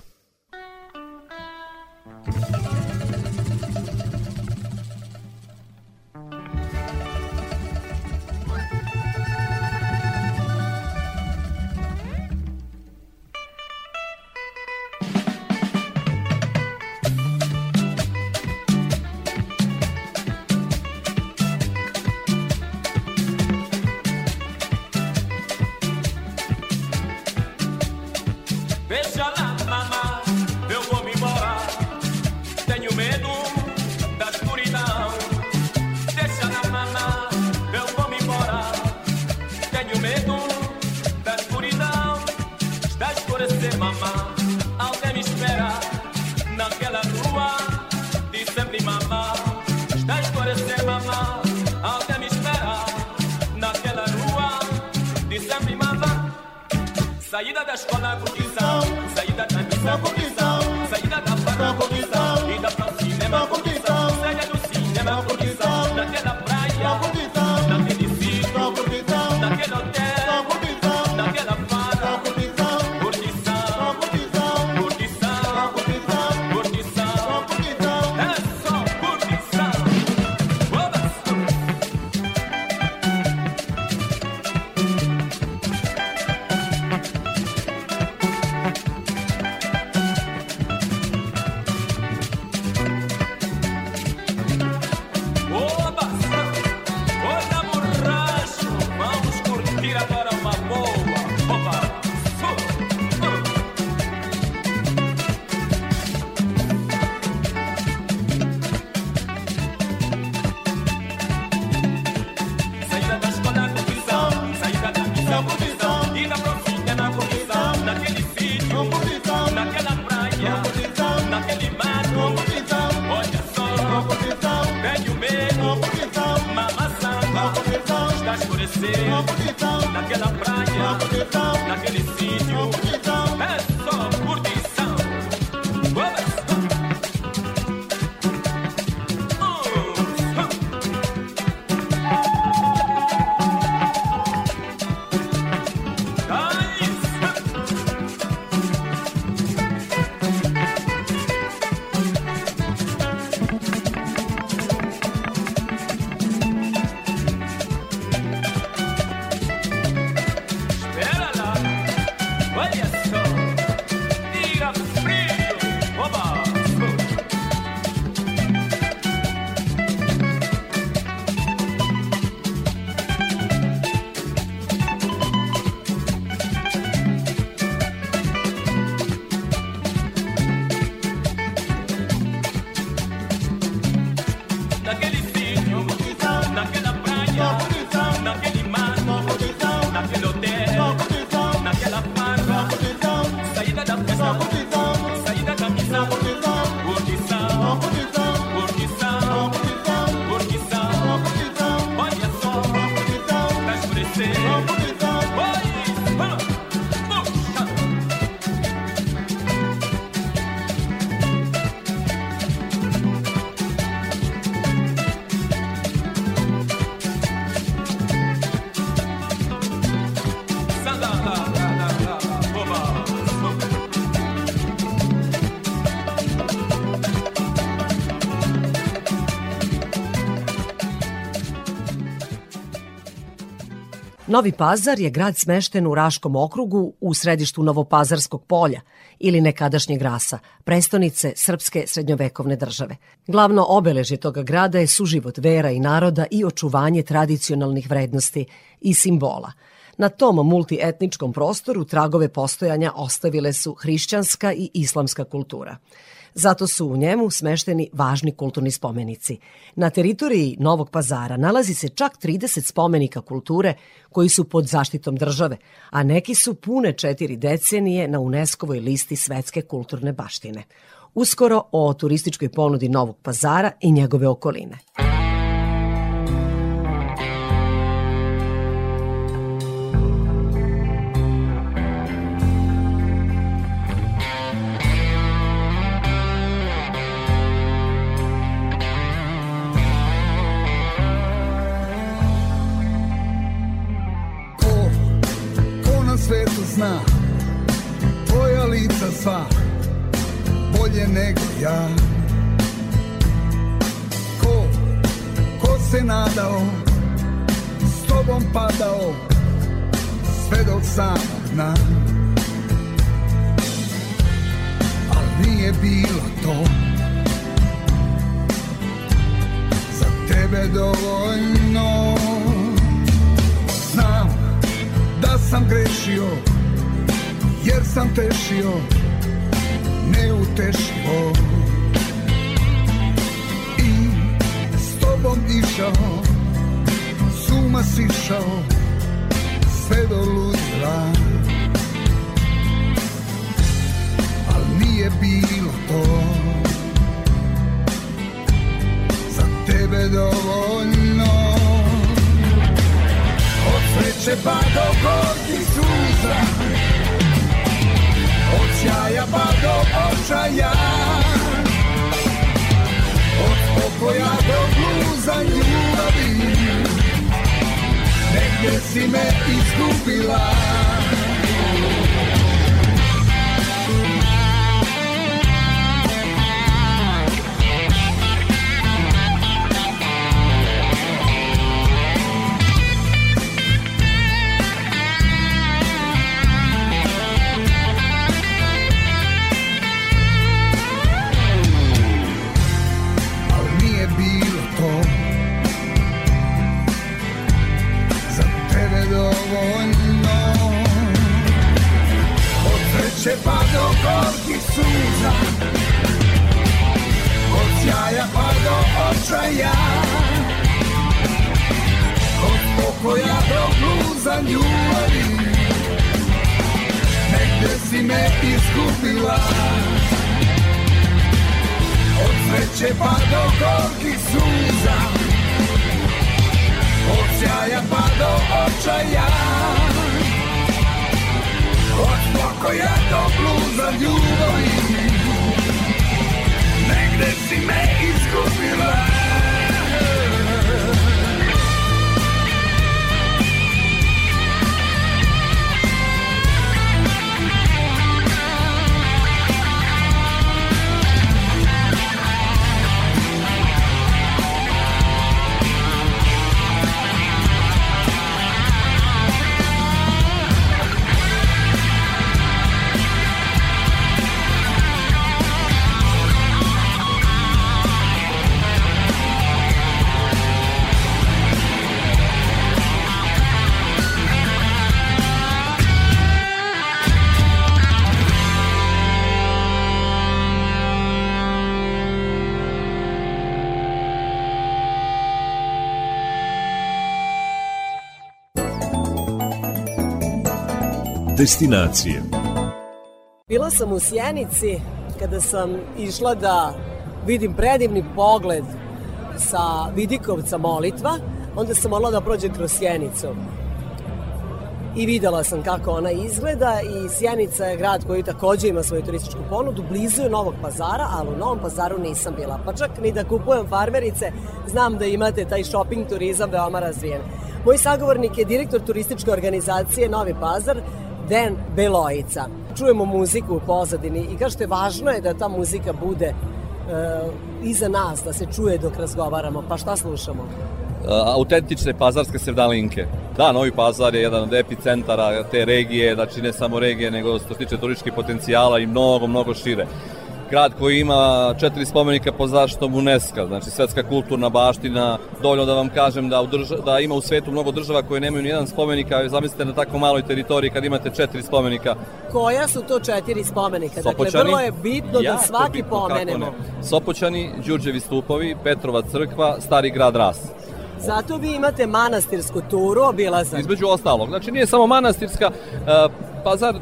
[SPEAKER 2] Novi Pazar je grad smešten u Raškom okrugu u središtu Novopazarskog polja ili nekadašnjeg rasa, prestonice srpske srednjovekovne države. Glavno obeležje toga grada je suživot vera i naroda i očuvanje tradicionalnih vrednosti i simbola. Na tom multietničkom prostoru tragove postojanja ostavile su hrišćanska i islamska kultura. Zato su u njemu smešteni važni kulturni spomenici. Na teritoriji Novog pazara nalazi se čak 30 spomenika kulture koji su pod zaštitom države, a neki su pune četiri decenije na UNESCO-voj listi svetske kulturne baštine. Uskoro o turističkoj ponudi Novog pazara i njegove okoline.
[SPEAKER 13] Zna. Tvoja lica sva Bolje nego ja. Ko, ko se nadao S tobom padao Sve do samog dna Al nije bilo to. Za tebe dovoljno sam grešio Jer sam tešio Neutešivo I s tobom išao S uma sišao Sve do ludila. Al nije bilo to. Za tebe dovoljno Od sreće pa do gorkih suza. Od sjaja pa do očaja. Od pokoja do bluza ljubavi. Negdje si me izgubila Od sreće pa do gorkih suza Od sjaja pa do očaja. Od pokoja do bluza ljubavi. Negde si me izgubila. Od sreće pa do gorkih suza. Od sjaja pa do očaja. Od pokoja do bluza ljubavi. Negde si me izgubila
[SPEAKER 1] Destinacije
[SPEAKER 2] Bila sam u Sjenici kada sam išla da vidim predivni pogled sa Vidikovca molitva, onda sam morala da prođem kroz Sjenicu. I videla sam kako ona izgleda i Sjenica je grad koji takođe ima svoju turističku ponudu, blizu je Novog pazara, ali u Novom pazaru nisam bila. Pa čak ni da kupujem farmerice, znam da imate taj shopping turizam veoma razvijen. Moj sagovornik je direktor turističke organizacije Novi Pazar, Den Belojica. Čujemo muziku u pozadini i kažete važno je da ta muzika bude e, iza nas, da se čuje dok razgovaramo. Pa šta slušamo?
[SPEAKER 14] autentične pazarske sevdalinke. Da, Novi Pazar je jedan od epicentara te regije, znači ne samo regije, nego što se tiče turističkih potencijala i mnogo, mnogo šire. Grad koji ima četiri spomenika pod zaštitom UNESCO, znači svetska kulturna baština, dovoljno da vam kažem da, u drža, da ima u svetu mnogo država koje nemaju ni jedan spomenik, a zamislite na tako maloj teritoriji kad imate četiri spomenika.
[SPEAKER 2] Koja su to četiri spomenika?
[SPEAKER 14] Sopoćani,
[SPEAKER 2] dakle, vrlo je bitno da svaki
[SPEAKER 14] bitno,
[SPEAKER 2] pomenemo.
[SPEAKER 14] ne. Sopoćani, Đurđevi stupovi, Petrova crkva, Stari grad Ras.
[SPEAKER 2] Zato vi imate manastirsku turu, obilazak.
[SPEAKER 14] Između ostalog. Znači nije samo manastirska, e, Pazar e,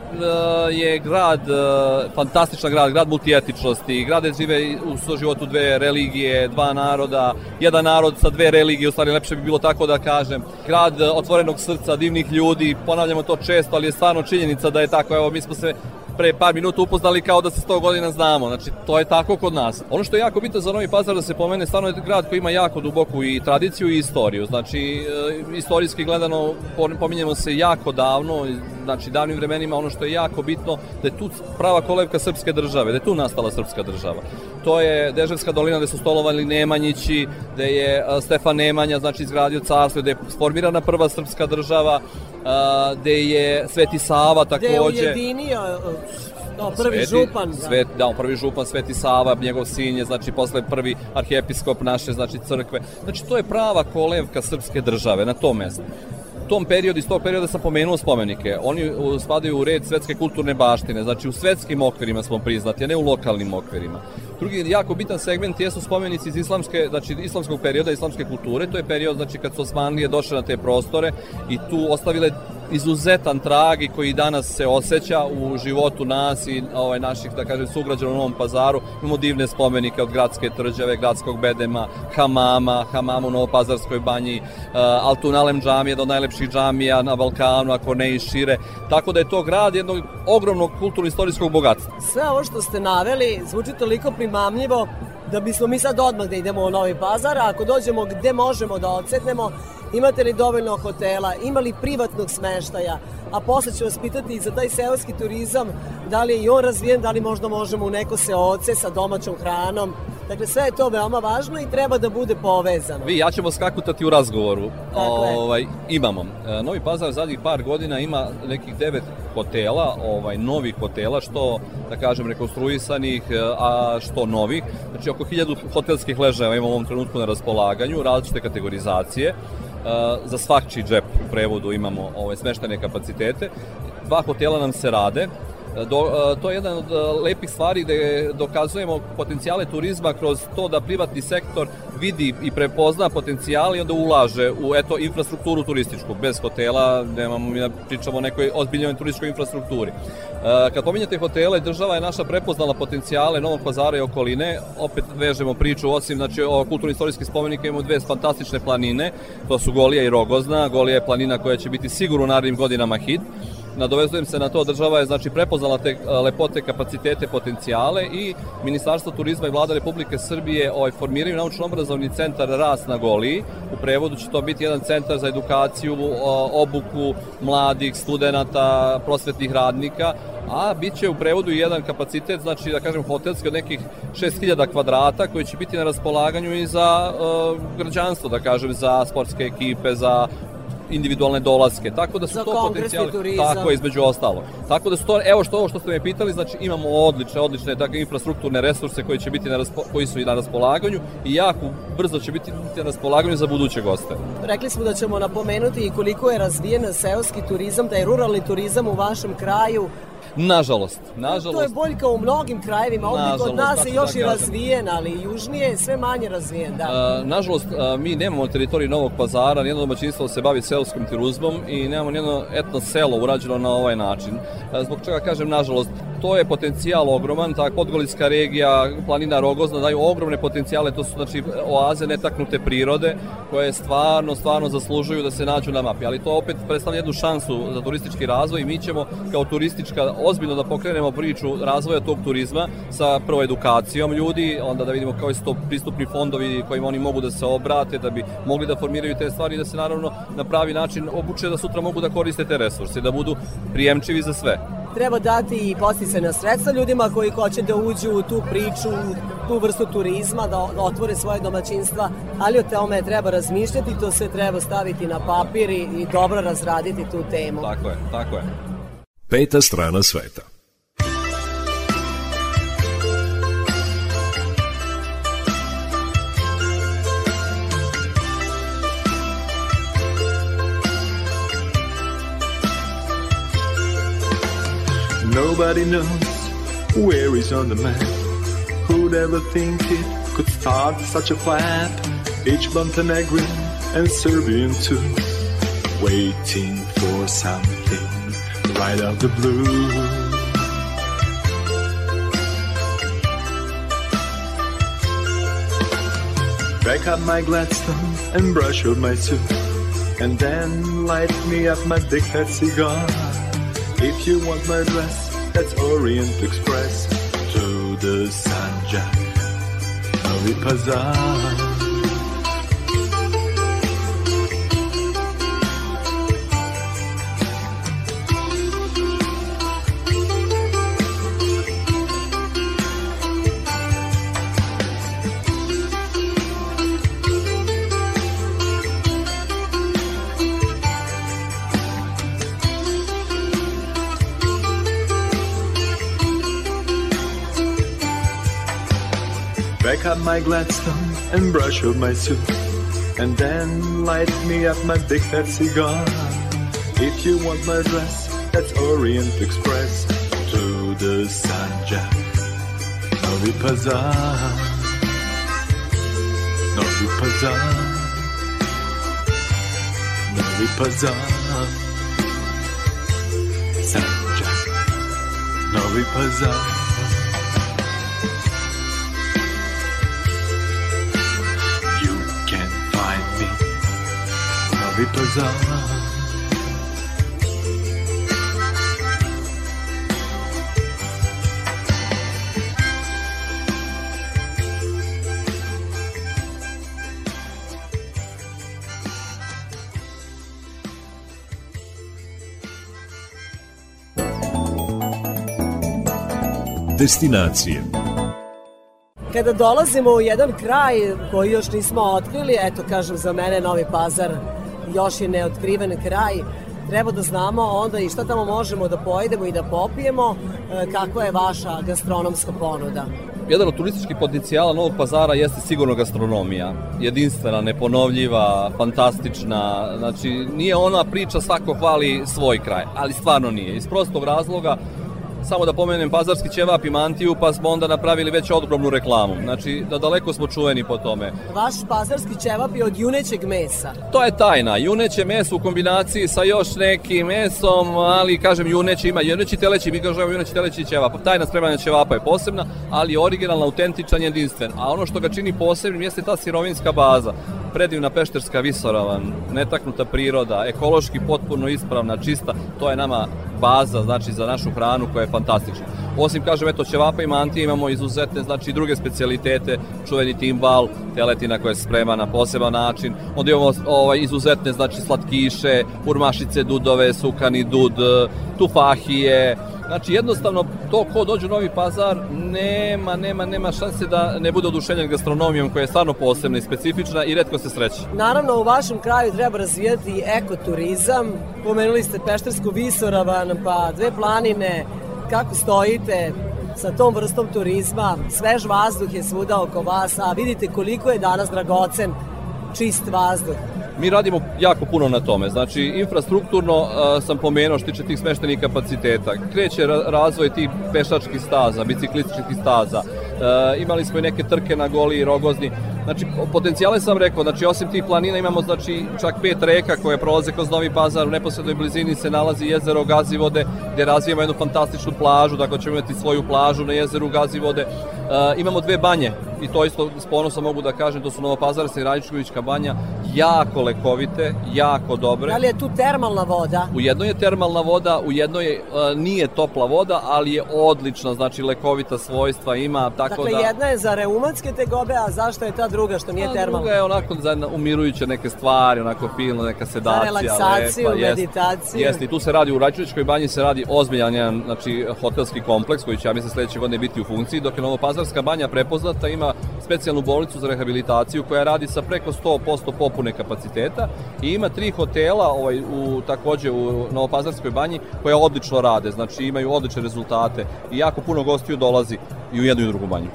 [SPEAKER 14] je grad, e, fantastičan grad, grad multietičnosti, grad žive u svoj životu dve religije, dva naroda, jedan narod sa dve religije, u stvari lepše bi bilo tako da kažem. Grad e, otvorenog srca, divnih ljudi, ponavljamo to često, ali je stvarno činjenica da je tako. Evo, mi smo se pre par minuta upoznali kao da se 100 godina znamo. Znači, to je tako kod nas. Ono što je jako bitno za Novi Pazar da se pomene, stvarno je grad koji ima jako duboku i tradiciju i istoriju. Znači, e, istorijski gledano pominjemo se jako davno, znači davnim vremenima ono što je jako bitno da je tu prava kolevka srpske države, da je tu nastala srpska država. To je Deževska dolina gde su stolovali Nemanjići, gde je e, Stefan Nemanja znači izgradio carstvo, gde je formirana prva srpska država, a, gde je Sveti Sava
[SPEAKER 2] Gde je
[SPEAKER 14] takođe.
[SPEAKER 2] ujedinio no, prvi
[SPEAKER 14] Sveti,
[SPEAKER 2] župan. Da.
[SPEAKER 14] Svet, da, prvi župan Sveti Sava, njegov sin je, znači, posle prvi arhijepiskop naše, znači, crkve. Znači, to je prava kolevka srpske države na tom mestu tom periodu, iz tog perioda sam pomenuo spomenike. Oni u, spadaju u red svetske kulturne baštine, znači u svetskim okvirima smo priznati, a ne u lokalnim okvirima. Drugi jako bitan segment jesu spomenici iz islamske, znači islamskog perioda, islamske kulture, to je period znači kad su Osmanlije došle na te prostore i tu ostavile izuzetan trag i koji danas se osjeća u životu nas i ovaj, naših, da kažem, sugrađana u Novom pazaru. Imamo divne spomenike od gradske tvrđave, gradskog bedema, hamama, hamama u Novopazarskoj banji, uh, Altunalem džamije, jedan od najlepših džamija na Balkanu, ako ne i šire. Tako da je to grad jednog ogromnog kulturno-istorijskog bogatstva.
[SPEAKER 2] Sve ovo što ste naveli zvuči toliko primamljivo da bismo mi sad odmah da idemo u Novi Pazar, a ako dođemo gde možemo da odsetnemo, imate li dovoljno hotela, ima li privatnog smeštaja, a posle ću vas pitati i za taj seoski turizam, da li je i on razvijen, da li možda možemo u neko seoce sa domaćom hranom. Dakle, sve je to veoma važno i treba da bude povezano.
[SPEAKER 14] Vi, ja ćemo skakutati u razgovoru.
[SPEAKER 2] Dakle.
[SPEAKER 14] Ovaj, imamo. E, Novi Pazar zadnjih par godina ima nekih devet hotela, ovaj, novih hotela, što, da kažem, rekonstruisanih, e, a što novih. Znači, oko hiljadu hotelskih ležajeva imamo u ovom trenutku na raspolaganju, različite kategorizacije. Uh, za svakči džep u prevodu imamo ove smeštene kapacitete. Dva hotela nam se rade, Do, uh, to je jedan od uh, lepih stvari gde dokazujemo potencijale turizma kroz to da privatni sektor vidi i prepozna potencijale i onda ulaže u eto infrastrukturu turističku. Bez hotela nemamo mi pričamo o nekoj ozbiljnoj turističkoj infrastrukturi. Uh, kad pominjate hotele, država je naša prepoznala potencijale Novog pazara i okoline. Opet vežemo priču, osim znači, o kulturno-istorijskih spomenika imamo dve fantastične planine. To su Golija i Rogozna. Golija je planina koja će biti sigurno u narednim godinama hit nadovezujem se na to, država je znači prepoznala te lepote, kapacitete, potencijale i Ministarstvo turizma i vlada Republike Srbije ovaj, formiraju naučno-obrazovni centar RAS na Goliji. U prevodu će to biti jedan centar za edukaciju, obuku mladih, studenta, prosvetnih radnika, a bit će u prevodu jedan kapacitet, znači da kažem hotelski od nekih 6000 kvadrata koji će biti na raspolaganju i za uh, građanstvo, da kažem, za sportske ekipe, za individualne dolaske. Tako da su
[SPEAKER 2] Za
[SPEAKER 14] to potencijali.
[SPEAKER 2] turizam.
[SPEAKER 14] Tako je između ostalo. Tako da su to evo što ovo što ste me pitali, znači imamo odlične, odlične takve infrastrukturne resurse koji će biti na raspo, koji su i na raspolaganju i jako brzo će biti na raspolaganju za buduće goste.
[SPEAKER 2] Rekli smo da ćemo napomenuti i koliko je razvijen seoski turizam, taj ruralni turizam u vašem kraju,
[SPEAKER 14] Nažalost,
[SPEAKER 2] To je
[SPEAKER 14] nažalost,
[SPEAKER 2] boljka u mnogim krajevima, ovdje kod
[SPEAKER 14] Nažalost,
[SPEAKER 2] nas je još
[SPEAKER 14] da
[SPEAKER 2] i
[SPEAKER 14] kažem.
[SPEAKER 2] razvijen, ali južnije je sve manje razvijen, da.
[SPEAKER 14] Nažalost, mi nemamo na teritoriji Novog pazara, nijedno domaćinstvo se bavi seoskim turizmom i nemamo nijedno etno selo urađeno na ovaj način. Zbog čega kažem nažalost, to je potencijal ogroman, ta Podgorička regija, planina Rogozna daju ogromne potencijale, to su znači oaze netaknute prirode koje stvarno, stvarno zaslužuju da se nađu na mapi, ali to opet predstavlja jednu šansu za turistički razvoj i mi ćemo kao turistička ozbiljno da pokrenemo priču razvoja tog turizma sa prvo edukacijom ljudi, onda da vidimo koji su to pristupni fondovi kojima oni mogu da se obrate, da bi mogli da formiraju te stvari i da se naravno na pravi način obuče da sutra mogu da koriste te resurse, da budu prijemčivi za sve.
[SPEAKER 2] Treba dati i posticajna sredstva ljudima koji hoće da uđu u tu priču, u tu vrstu turizma, da da otvore svoje domaćinstva, ali o tome treba razmišljati, to sve treba staviti na papir i, i dobro razraditi tu temu.
[SPEAKER 14] Tako je, tako je.
[SPEAKER 15] Peta strana sveta.
[SPEAKER 16] Nobody knows where he's on the map. Who'd ever think it could start such a flap? Each Montenegrin and Serbian too, waiting for something right out the blue. Back up my Gladstone and brush up my suit, and then light me up my big fat cigar. If you want my dress, that's Orient Express to the Sanjak Novi Pazar. Back up my Gladstone and brush up my suit, and then light me up my big fat cigar. If you want my dress, that's Orient Express to the Sanjak Novi Pazar. Novi Pazar. Novi Pazar. Sanjak Novi Pazar. Pazar.
[SPEAKER 15] Destinacije.
[SPEAKER 2] Kada dolazimo u jedan kraj koji još nismo otkrili, eto kažem za mene Novi Pazar još je neotkriven kraj, treba da znamo onda i šta tamo možemo da pojedemo i da popijemo, e, kakva je vaša gastronomska ponuda.
[SPEAKER 14] Jedan od turističkih potencijala Novog pazara jeste sigurno gastronomija. Jedinstvena, neponovljiva, fantastična. Znači, nije ona priča svako hvali svoj kraj, ali stvarno nije. Iz prostog razloga, samo da pomenem pazarski ćevap i mantiju, pa smo onda napravili već ogromnu reklamu. Znači, da daleko smo čuveni po tome.
[SPEAKER 2] Vaš pazarski ćevap je od junećeg mesa.
[SPEAKER 14] To je tajna. Juneće meso u kombinaciji sa još nekim mesom, ali kažem juneće ima juneći teleći, mi kažemo juneći teleći ćevap. Tajna spremanja ćevapa je posebna, ali originalna, autentičan, jedinstven. A ono što ga čini posebnim jeste ta sirovinska baza. Predivna pešterska visoravan, netaknuta priroda, ekološki potpuno ispravna, čista, to je nama baza znači za našu hranu koja je fantastična. Osim kažem eto ćevapa i mantije imamo izuzetne znači druge specijalitete, čuveni timbal, teletina koja se sprema na poseban način. Onda imamo ovaj izuzetne znači slatkiše, urmašice, dudove, sukani dud, tufahije, Znači jednostavno to ko dođe u Novi Pazar nema, nema, nema šanse da ne bude oduševljen gastronomijom koja je stvarno posebna i specifična i redko se sreće.
[SPEAKER 2] Naravno, u vašem kraju treba razvijati ekoturizam. Pomenuli ste Peštersku visoravan, pa dve planine. Kako stojite sa tom vrstom turizma? Svež vazduh je svuda oko vas, a vidite koliko je danas dragocen čist vazduh.
[SPEAKER 14] Mi radimo jako puno na tome. Znači, infrastrukturno a, sam pomenuo što tiče tih smeštenih kapaciteta. Kreće ra- razvoj tih pešačkih staza, biciklističkih staza. E, imali smo i neke trke na goli i rogozni. Znači, potencijale sam rekao, znači osim tih planina imamo znači čak pet reka koje prolaze kroz Novi Pazar, u neposrednoj blizini se nalazi jezero Gazivode, gde razvijamo jednu fantastičnu plažu, dakle ćemo imati svoju plažu na jezeru Gazivode. E, imamo dve banje, i to isto s ponosom mogu da kažem, to su Novopazarska i Radičkovićka banja, jako lekovite, jako dobre.
[SPEAKER 2] Da li je tu termalna voda?
[SPEAKER 14] U jednoj je termalna voda, u jednoj je, e, nije topla voda, ali je odlična, znači lekovita svojstva ima, tako
[SPEAKER 2] dakle,
[SPEAKER 14] da...
[SPEAKER 2] jedna je za reumatske tegobe, a zašto je ta druga što nije termalna?
[SPEAKER 14] Druga je onako za umirujuće neke stvari, onako filno, neka sedacija.
[SPEAKER 2] relaksaciju,
[SPEAKER 14] lepa, jest.
[SPEAKER 2] meditaciju.
[SPEAKER 14] Jeste, i tu se radi u Rajčevičkoj banji se radi ozbiljan jedan znači, hotelski kompleks koji će, ja mislim, sledeće godine biti u funkciji, dok je Novopazarska banja prepoznata, ima specijalnu bolnicu za rehabilitaciju koja radi sa preko 100% popune kapaciteta i ima tri hotela ovaj, u, takođe u Novopazarskoj banji koja odlično rade, znači imaju odlične rezultate i jako puno gostiju dolazi i u jednu i u drugu banju.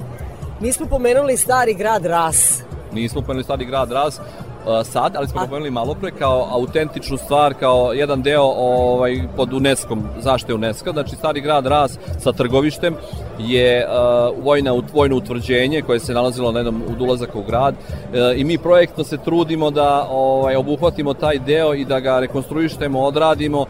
[SPEAKER 2] Mi smo pomenuli stari grad Ras.
[SPEAKER 14] Nismo pomenuli stari grad uh, sad, ali smo ga pomenuli malo pre kao autentičnu stvar, kao jedan deo ovaj, pod UNESCO-om, zašte UNESCO, znači stari grad Raz sa trgovištem je uh, vojna, vojno utvrđenje koje se nalazilo na jednom od ulazaka u grad uh, i mi projektno se trudimo da ovaj, obuhvatimo taj deo i da ga rekonstruištemo, odradimo uh,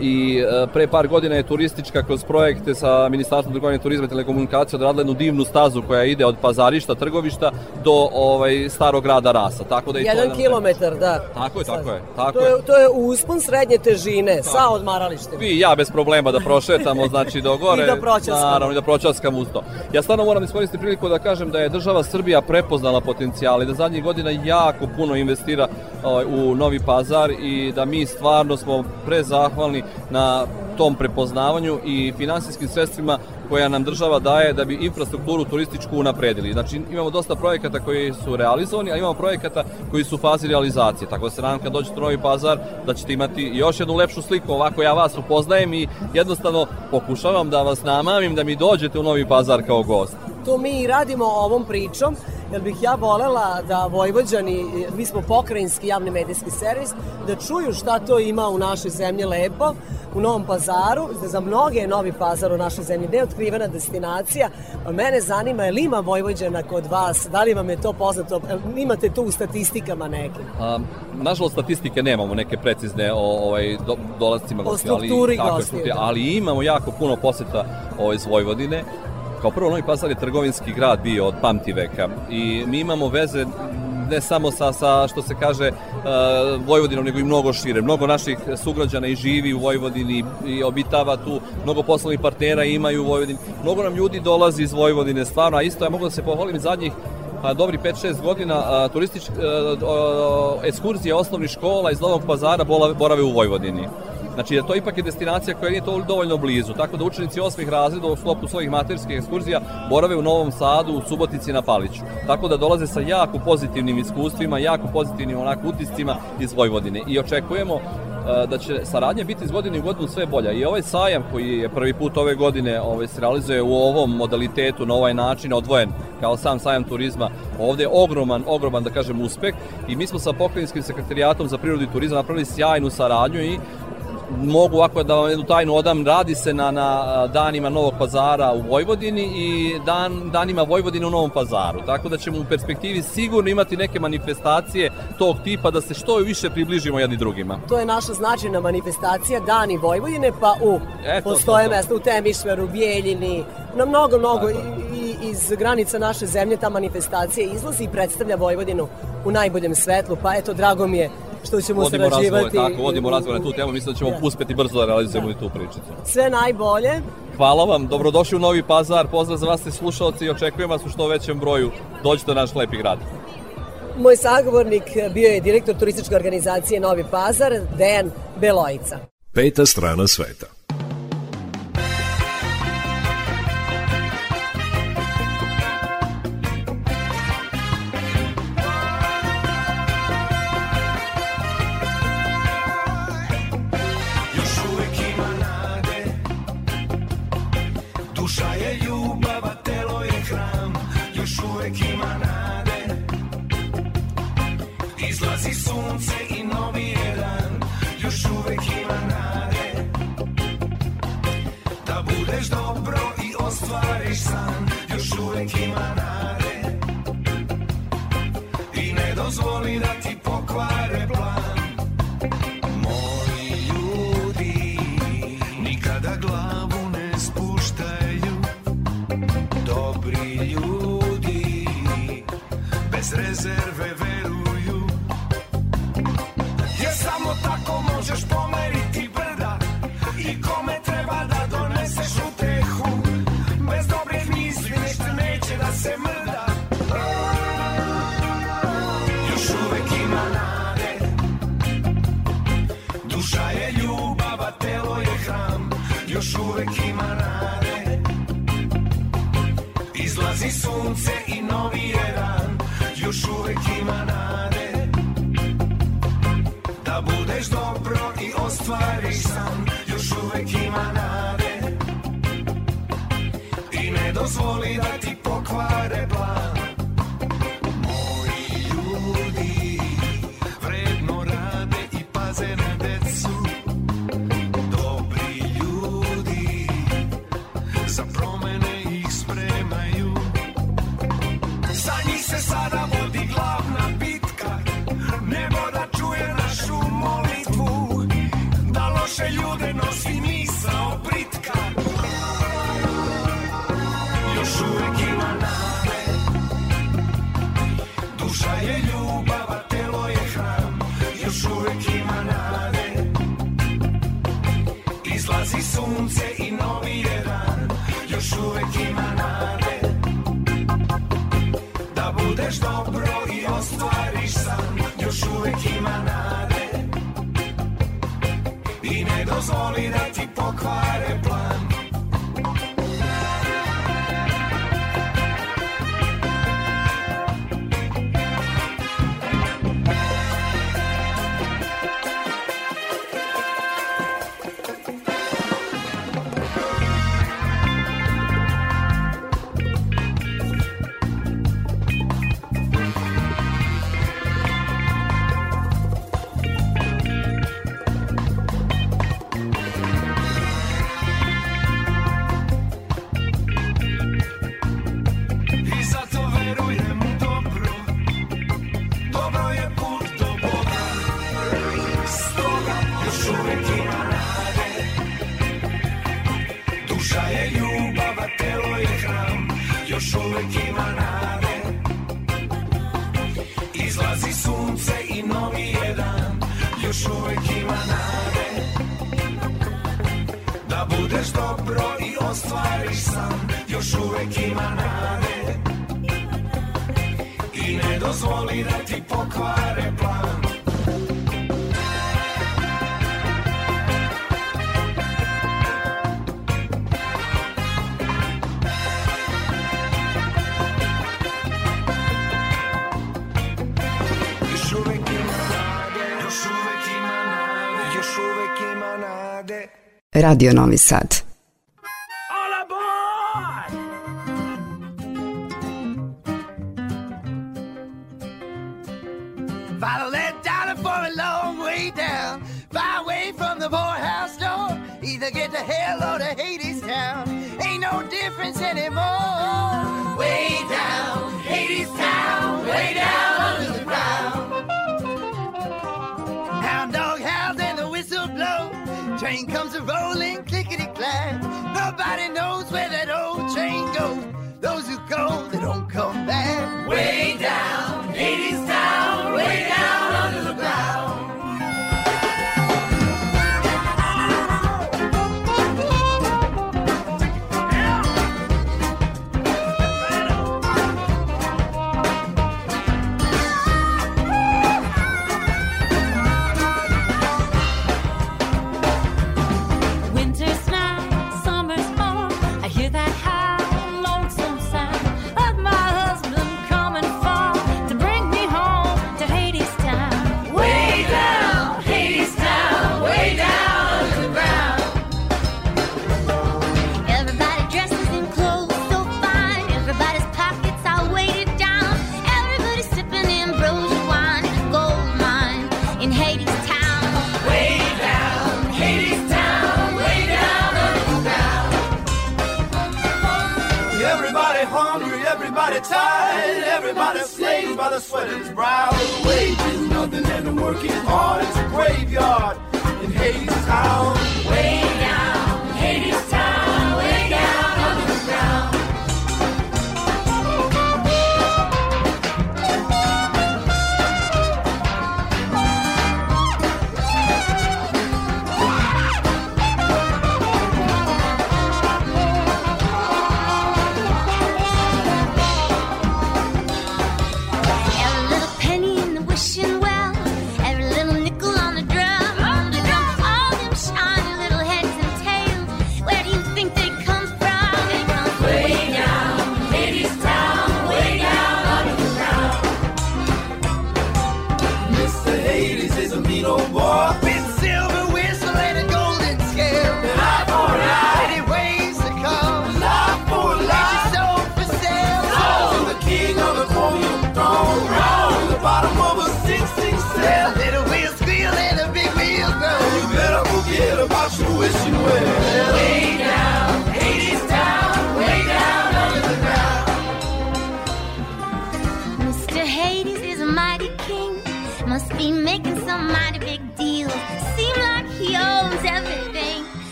[SPEAKER 14] i uh, pre par godina je turistička kroz projekte sa Ministarstvom trgovine turizma i telekomunikacije odradila jednu divnu stazu koja ide od pazarišta, trgovišta do ovaj, starog grada Rasa. Tako da i to
[SPEAKER 2] Jedan
[SPEAKER 14] je
[SPEAKER 2] kilometar, da.
[SPEAKER 14] Tako je, tako je. Tako
[SPEAKER 2] To je, to je uspon srednje težine, sa odmaralištem.
[SPEAKER 14] Vi i ja bez problema da prošetamo, znači do gore.
[SPEAKER 2] I da proćaskamo.
[SPEAKER 14] Naravno, i da proćaskamo uz to. Ja stvarno moram iskoristiti priliku da kažem da je država Srbija prepoznala potencijal i da zadnjih godina jako puno investira ovaj, u Novi Pazar i da mi stvarno smo prezahvalni na tom prepoznavanju i finansijskim sredstvima koja nam država daje da bi infrastrukturu turističku unapredili. Znači imamo dosta projekata koji su realizovani, a imamo projekata koji su u fazi realizacije. Tako da se nadam kad dođete u Novi Pazar da ćete imati još jednu lepšu sliku. Ovako ja vas upoznajem i jednostavno pokušavam da vas namamim da mi dođete u Novi Pazar kao gost.
[SPEAKER 2] To mi i radimo ovom pričom, jer bih ja volela da Vojvođani, mi smo pokrajinski javni medijski servis, da čuju šta to ima u našoj zemlji lepo, u Novom pazaru, da za mnoge je Novi pazar u našoj zemlji neotkrivena destinacija. Pa mene zanima, je li ima Vojvođana kod vas? Da li vam je to poznato? Imate to u statistikama nekim?
[SPEAKER 14] A, nažalost, statistike nemamo neke precizne o ovaj, do, dolazcima
[SPEAKER 2] O
[SPEAKER 14] gostiju, ali, tako
[SPEAKER 2] gostiju, da.
[SPEAKER 14] ali imamo jako puno poseta ovaj, iz Vojvodine. Kao prvo, Novi Pazar je trgovinski grad bio od pamti veka i mi imamo veze ne samo sa, sa što se kaže uh, Vojvodinom, nego i mnogo šire. Mnogo naših sugrađana i živi u Vojvodini i obitava tu, mnogo poslovnih partnera imaju u Vojvodini. Mnogo nam ljudi dolazi iz Vojvodine, stvarno, a isto ja mogu da se pohvalim zadnjih a, dobri 5-6 godina a, turističk, a, a, ekskurzije osnovnih škola iz Novog pazara borave u Vojvodini. Znači, to ipak je destinacija koja nije to dovoljno blizu, tako da učenici osmih razreda u sklopu svojih materskih ekskurzija borave u Novom Sadu, u Subotici na Paliću. Tako da dolaze sa jako pozitivnim iskustvima, jako pozitivnim onako utiscima iz Vojvodine. I očekujemo e, da će saradnja biti iz godine u godinu sve bolja. I ovaj sajam koji je prvi put ove godine ovaj, se realizuje u ovom modalitetu, na ovaj način, odvojen kao sam sajam turizma, ovde je ogroman, ogroman, da kažem, uspeh i mi smo sa pokrajinskim sekretarijatom za prirodu i turizam napravili sjajnu saradnju i mogu ovako da vam jednu tajnu odam, radi se na, na danima Novog pazara u Vojvodini i dan, danima Vojvodine u Novom pazaru. Tako da ćemo u perspektivi sigurno imati neke manifestacije tog tipa da se što više približimo jedni drugima.
[SPEAKER 2] To je naša značajna manifestacija Dani Vojvodine, pa u
[SPEAKER 14] Eto,
[SPEAKER 2] postoje
[SPEAKER 14] to, to.
[SPEAKER 2] mesta u Temišveru, Bijeljini, na mnogo, mnogo i, i iz granica naše zemlje ta manifestacija izlazi i predstavlja Vojvodinu u najboljem svetlu, pa eto, drago mi je što ćemo
[SPEAKER 14] Vodimo
[SPEAKER 2] sarađivati.
[SPEAKER 14] tako, vodimo razgovore na tu temu, mislim da ćemo
[SPEAKER 2] Da.
[SPEAKER 14] uspeti brzo da realizujemo i tu pričicu.
[SPEAKER 2] Sve najbolje.
[SPEAKER 14] Hvala vam, dobrodošli u Novi Pazar, pozdrav za vas i slušalci i očekujem vas u što većem broju. Dođite u naš lepi grad.
[SPEAKER 2] Moj sagovornik bio je direktor turističke organizacije Novi Pazar, Dejan Belojica.
[SPEAKER 1] Peta strana sveta.
[SPEAKER 17] ostvariš san Još uvek ima nade. I ne dozvoli da ti pokvare plan. Moji ljudi Nikada glavu ne spuštaju. Dobri ljudi Bez rezerve uvek ima nade. Da budeš dobro i ostvariš sam Još uvek ima nade. I ne dozvoli da ti pokvare quiet
[SPEAKER 4] Radio Novi Sad.
[SPEAKER 18] Nobody knows where that old train goes. Those who go, they don't come back. Way down.
[SPEAKER 19] graveyard.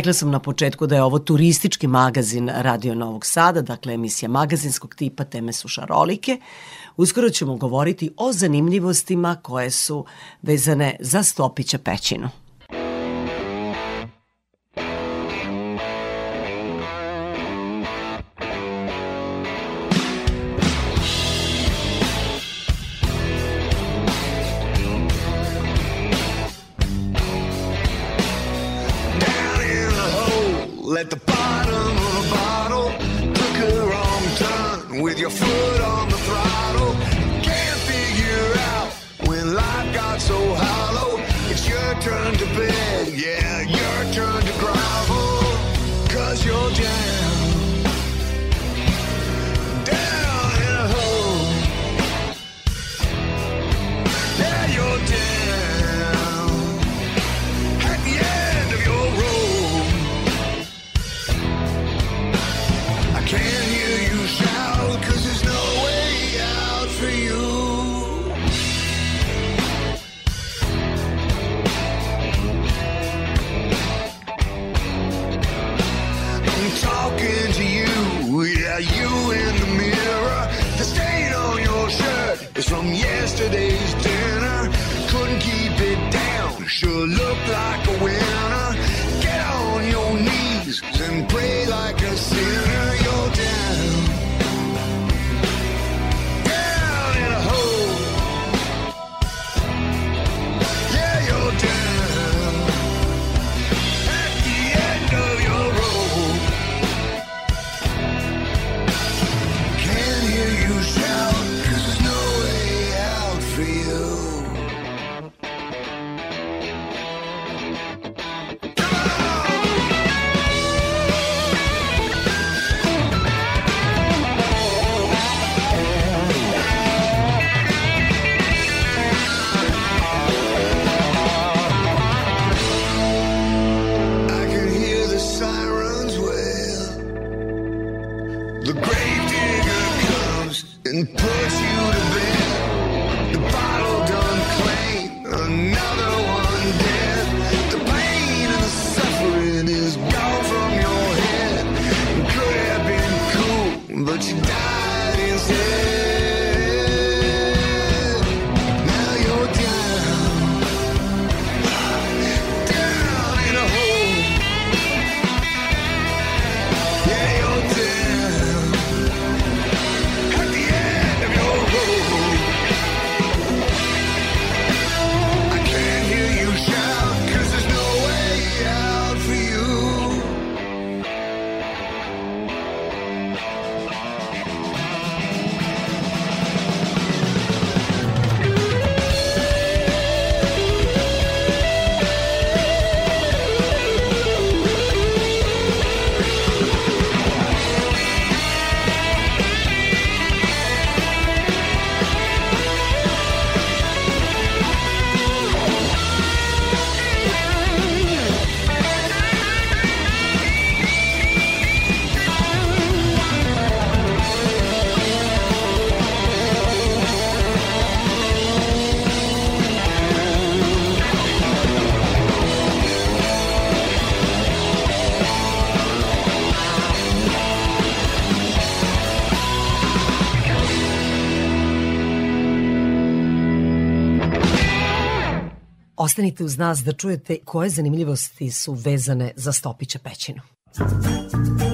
[SPEAKER 20] Rekla sam na početku da je ovo turistički magazin Radio Novog Sada, dakle emisija magazinskog tipa, teme su šarolike. Uskoro ćemo govoriti o zanimljivostima koje su vezane za Stopića pećinu.
[SPEAKER 2] Ostanite uz nas da čujete koje zanimljivosti su vezane za Stopića pećinu.
[SPEAKER 21] That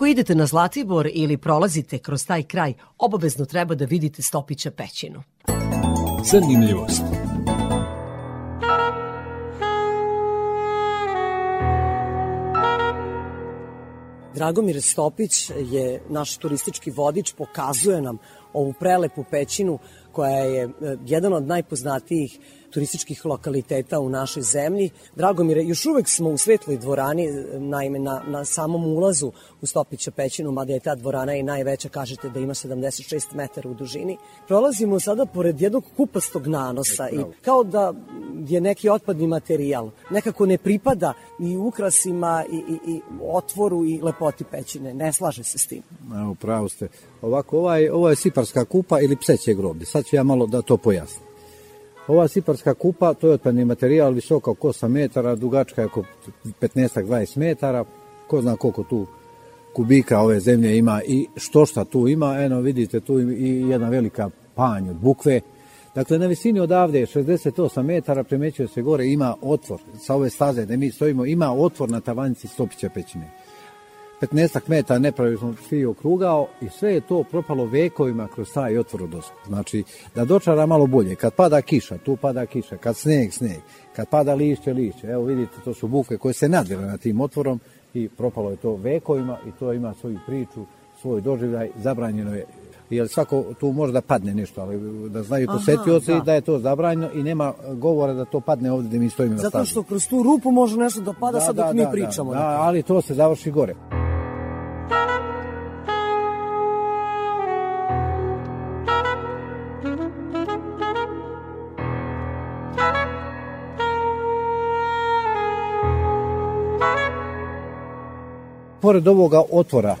[SPEAKER 2] Ako idete na Zlatibor ili prolazite kroz taj kraj, obavezno treba da vidite Stopića pećinu.
[SPEAKER 1] Zanimljivost.
[SPEAKER 2] Dragomir Stopić je naš turistički vodič, pokazuje nam ovu prelepu pećinu koja je e, jedan od najpoznatijih turističkih lokaliteta u našoj zemlji. Dragomire, još uvek smo u Svetloj dvorani, e, naime na, na samom ulazu u Stopića pećinu, mada je ta dvorana i najveća, kažete da ima 76 metara u dužini. Prolazimo sada pored jednog kupastog nanosa i kao da je neki otpadni materijal. Nekako ne pripada i ukrasima i, i, i otvoru i lepoti pećine. Ne slaže se s tim.
[SPEAKER 22] Evo, pravo ste. Ovako, ovaj, ovo je siparska kupa ili pseće groblje. Sad ću ja malo da to pojasnim. Ova siparska kupa, to je otpadni materijal, visoka oko 8 metara, dugačka je oko 15-20 metara. Ko zna koliko tu kubika ove zemlje ima i što šta tu ima. Eno, vidite tu i jedna velika panj od bukve. Dakle, na visini odavde 68 metara primećuje se gore, ima otvor. Sa ove staze gde mi stojimo, ima otvor na tavanici Stopića pećine. 15 metara nepravi smo svi okrugao i sve je to propalo vekovima kroz taj otvor od osku. Znači, da dočara malo bolje. Kad pada kiša, tu pada kiša. Kad sneg, sneg. Kad pada lišće, lišće. Evo vidite, to su buke koje se nadvile na tim otvorom i propalo je to vekovima i to ima svoju priču, svoj doživljaj. Zabranjeno je jer svako tu može da padne nešto, ali da znaju posetioci
[SPEAKER 2] da.
[SPEAKER 22] da je to zabranjeno i nema govora da to padne ovde gde mi stojimo na
[SPEAKER 2] Zato
[SPEAKER 22] stazi.
[SPEAKER 2] što kroz tu rupu može nešto da pada sad dok mi pričamo.
[SPEAKER 22] Da, da, ali to se završi gore. Pored ovoga otvora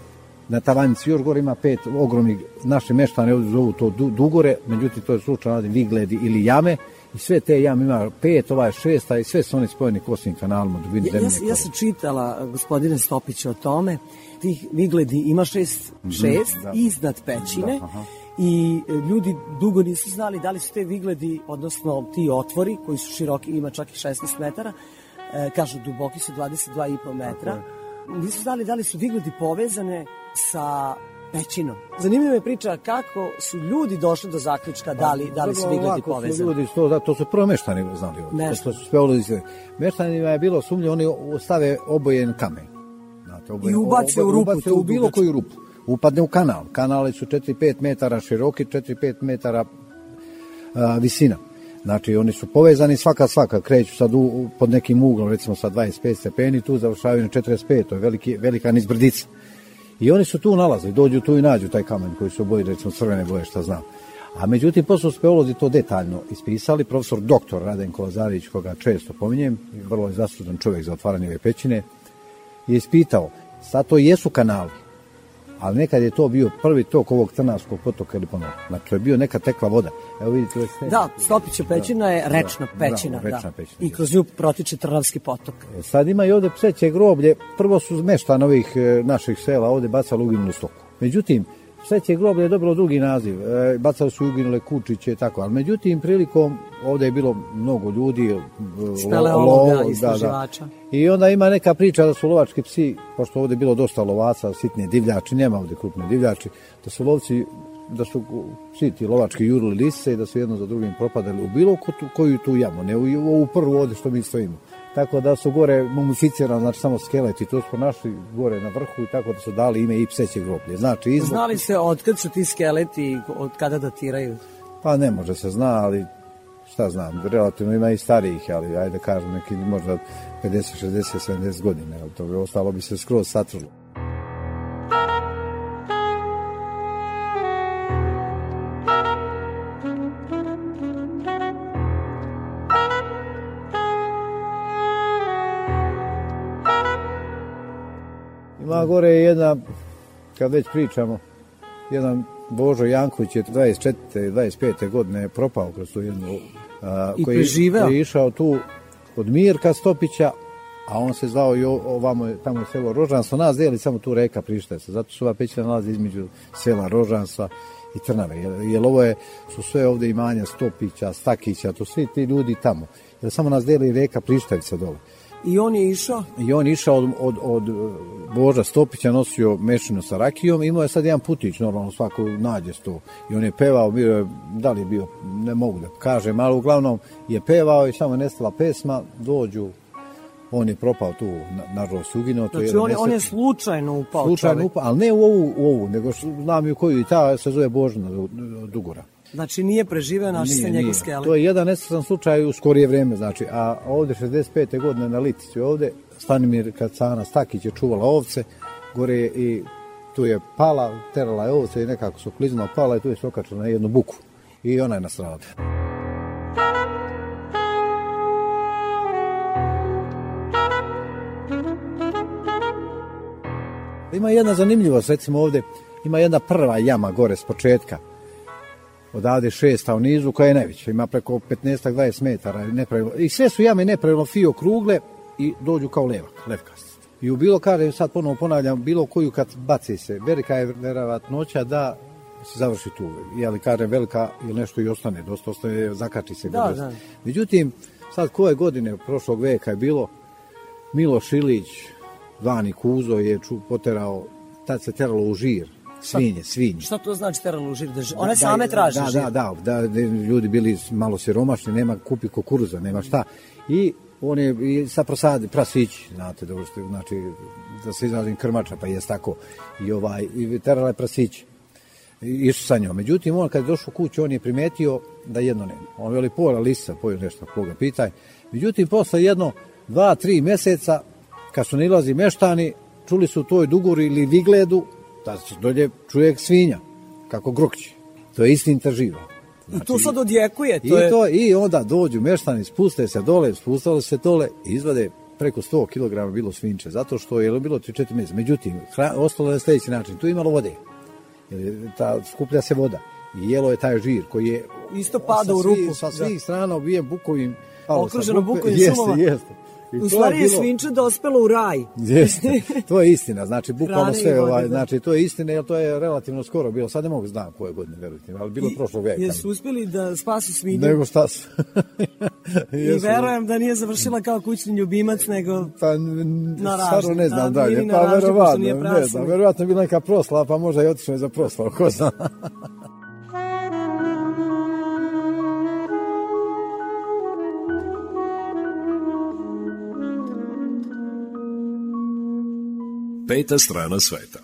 [SPEAKER 22] na tavanici još gore ima pet ogromnih, naše meštane ovdje zovu to du- dugore, međutim to je slučajno vigledi ili jame i sve te jame ima pet, ova je šesta i sve su oni spojeni kosnim kanalima dubini
[SPEAKER 2] Ja, ja, sam- ja sam čitala, gospodine Stopić, o tome. Tih vigledi ima šest,
[SPEAKER 22] Mhm,
[SPEAKER 2] šest
[SPEAKER 22] da.
[SPEAKER 2] iznad pećine.
[SPEAKER 22] Da, aha.
[SPEAKER 2] I e, ljudi dugo nisu znali da li su te vigledi, odnosno ti otvori koji su široki, ima čak i 16 metara, e, kažu duboki su 22,5 metra. Nisu znali da li su digludi povezane sa pećinom. Zanimljiva je priča kako su ljudi došli do zaključka da li, da li su
[SPEAKER 22] su
[SPEAKER 2] povezani.
[SPEAKER 22] Ljudi, to, da, to su prvo meštani znali.
[SPEAKER 2] Nešto.
[SPEAKER 22] To su sve uludice. Meštanima je bilo sumnje, oni stave obojen kamen. Znate,
[SPEAKER 2] I ubace u rupu
[SPEAKER 22] ubace u bilo koju rupu. Upadne u kanal. Kanale su 4-5 metara široki, 4-5 metara a, visina. Znači, oni su povezani svaka svaka, kreću sad u- pod nekim uglom, recimo sa 25 stepeni, tu završavaju na 45, to je veliki, velika nizbrdica. I oni su tu nalaze, dođu tu i nađu taj kamen koji su obojili, recimo crvene boje, šta znam. A međutim, posle su speolozi to detaljno ispisali, profesor doktor Radenko Lazarević, koga često pominjem, vrlo je zaslužan čovjek za otvaranje ove pećine, je ispitao, sad to jesu kanali, ali nekad je to bio prvi tok ovog Trnavskog potoka ili ponovno. Znači, to je bio neka tekla voda. Evo vidite, ovo je sve-
[SPEAKER 2] Da, Stopića pećina je rečna
[SPEAKER 22] Da,
[SPEAKER 2] pećina.
[SPEAKER 22] bravo, rečna
[SPEAKER 2] da.
[SPEAKER 22] pećina,
[SPEAKER 2] I kroz nju protiče Trnavski potok.
[SPEAKER 22] E, Sad ima i ovde pseće groblje, prvo su meštan ovih e, naših sela ovde bacali uginulu stoku. Međutim, pseće groblje je dobilo drugi naziv, e, bacali su uginule kučiće i tako, ali međutim prilikom ovde je bilo mnogo ljudi, e, lo-
[SPEAKER 2] Speleologa,
[SPEAKER 22] lovo,
[SPEAKER 2] istraživača.
[SPEAKER 22] I onda ima neka priča da su lovački psi, pošto ovde je bilo dosta lovaca, sitne divljači, nema ovde krupne divljači, da su lovci da su svi ti lovački jurili lise i da su jedno za drugim propadali u bilo ko tu- koju tu jamu, ne u u ovu prvu ovde što mi stojimo. Tako da su gore mumificirani, znači samo skeleti, to smo našli gore na vrhu i tako da su dali ime i pseće groblje. Znači, izvor,
[SPEAKER 2] Znali se od kad su ti skeleti i od kada datiraju?
[SPEAKER 22] pa ne može se zna, ali šta znam, relativno ima i starijih, ali ajde kažem neki možda 50, 60, 70 godina, ali to bi ostalo bi se skroz satrlo. Ima gore jedna, kad već pričamo, jedan Božo Janković je 24. 25. godine propao kroz tu jednu... A,
[SPEAKER 2] I
[SPEAKER 22] koji,
[SPEAKER 2] preživeo.
[SPEAKER 22] koji je išao tu od Mirka Stopića, a on se zvao i ovamo je tamo je selo Rožanstvo, nas deli samo tu reka Prištajca, zato su ova pećina nalazi između sela Rožanstva i Trnave, jer, jer ovo je, su sve ovde imanja Stopića, Stakića, to svi ti ljudi tamo, jer samo nas deli reka Prištajca dole.
[SPEAKER 2] I on je išao?
[SPEAKER 22] I on je išao od, od, od e, Boža Stopića, nosio mešinu sa rakijom, imao je sad jedan putić, normalno svako nađe sto. I on je pevao, bio je, da li je bio, ne mogu da kažem, ali uglavnom je pevao i samo je nestala pesma, dođu, on je propao tu, na, nažalost, uginuo. je
[SPEAKER 2] Znači,
[SPEAKER 22] jedan
[SPEAKER 2] on je, on je slučajno upao
[SPEAKER 22] slučajno upao, ali ne u ovu, u ovu, nego znam i u koju i ta se zove Božna Dugora.
[SPEAKER 2] Znači, nije preživeo naš se njegov skelet.
[SPEAKER 22] To je jedan nesrećan slučaj u skorije vreme, znači, a ovde 65. godine na Litici ovde, Stanimir Kacana Stakić je čuvala ovce, gore je i tu je pala, terala je ovce i nekako su kliznula, pala i tu je se okačila na jednu buku. I ona je nastradala. Ima jedna zanimljivost, recimo ovde, ima jedna prva jama gore s početka, odavde šesta u nizu koja je najveća, ima preko 15-20 metara nepravilno. i sve su jame nepravilno fio krugle i dođu kao levak, levkast. I u bilo kada, sad ponovo ponavljam, bilo koju kad baci se, velika je verovatnoća da se završi tu. Jeli kažem velika ili nešto i ostane, dosta ostane, zakači se.
[SPEAKER 2] Da, da.
[SPEAKER 22] Međutim, sad koje godine prošlog veka je bilo, Miloš Ilić, zvani Kuzo, je ču, poterao, tad se teralo u žir, svinje, svinje.
[SPEAKER 2] Šta to znači teralo u? Da ži- One
[SPEAKER 22] Da,
[SPEAKER 2] same traže
[SPEAKER 22] da,
[SPEAKER 2] žir.
[SPEAKER 22] Da, da, da, da, ljudi bili malo siromašni, nema kupi kukuruza, nema šta. I on je i sa prosadi, prasići, znate, dobro što, znači, da se izrazim krmača, pa jest tako. I ovaj, i terala je prasići. I Išao sa njom. Međutim, on kad je došao kuću, on je primetio da jedno nema. On veli pola lisa, pojio nešto, koga pitaj. Međutim, posle jedno, dva, tri meseca, kad su nilazi meštani, čuli su u toj duguri ili vigledu, da se dolje čuje svinja, kako grokće. To je istinta živa.
[SPEAKER 2] I to sad odjekuje.
[SPEAKER 22] I,
[SPEAKER 2] To je...
[SPEAKER 22] to, I onda dođu meštani, spuste se dole, spustali se dole i izvade preko 100 kg bilo svinče, zato što je bilo 3-4 mjeseca. Međutim, hra, ostalo je na sljedeći način, tu je imalo vode, jer ta, skuplja se voda i jelo je taj žir koji je
[SPEAKER 2] Isto pada u rupu.
[SPEAKER 22] Sa
[SPEAKER 2] da.
[SPEAKER 22] svih strana obijen bukovim
[SPEAKER 2] Okruženo bukovim
[SPEAKER 22] jeste,
[SPEAKER 2] šumama.
[SPEAKER 22] Jeste, I
[SPEAKER 2] u stvari je,
[SPEAKER 22] bilo...
[SPEAKER 2] svinče u raj.
[SPEAKER 22] Jeste, to je istina, znači bukvalno sve, ovaj,
[SPEAKER 2] da.
[SPEAKER 22] znači to je istina, jer to je relativno skoro bilo, sad ne mogu da znam koje godine, verujte ali bilo
[SPEAKER 2] I,
[SPEAKER 22] prošlog veka.
[SPEAKER 2] Jesu uspeli da spasu svinju?
[SPEAKER 22] Nego šta su.
[SPEAKER 2] I verujem da nije završila kao kućni ljubimac, nego
[SPEAKER 22] pa,
[SPEAKER 2] na ražnju.
[SPEAKER 22] ne znam
[SPEAKER 2] da,
[SPEAKER 22] dalje, pa verovatno, ne znam, verovatno bila neka proslava, pa možda i otišla je za proslavu, ko zna.
[SPEAKER 1] peta strana sveta.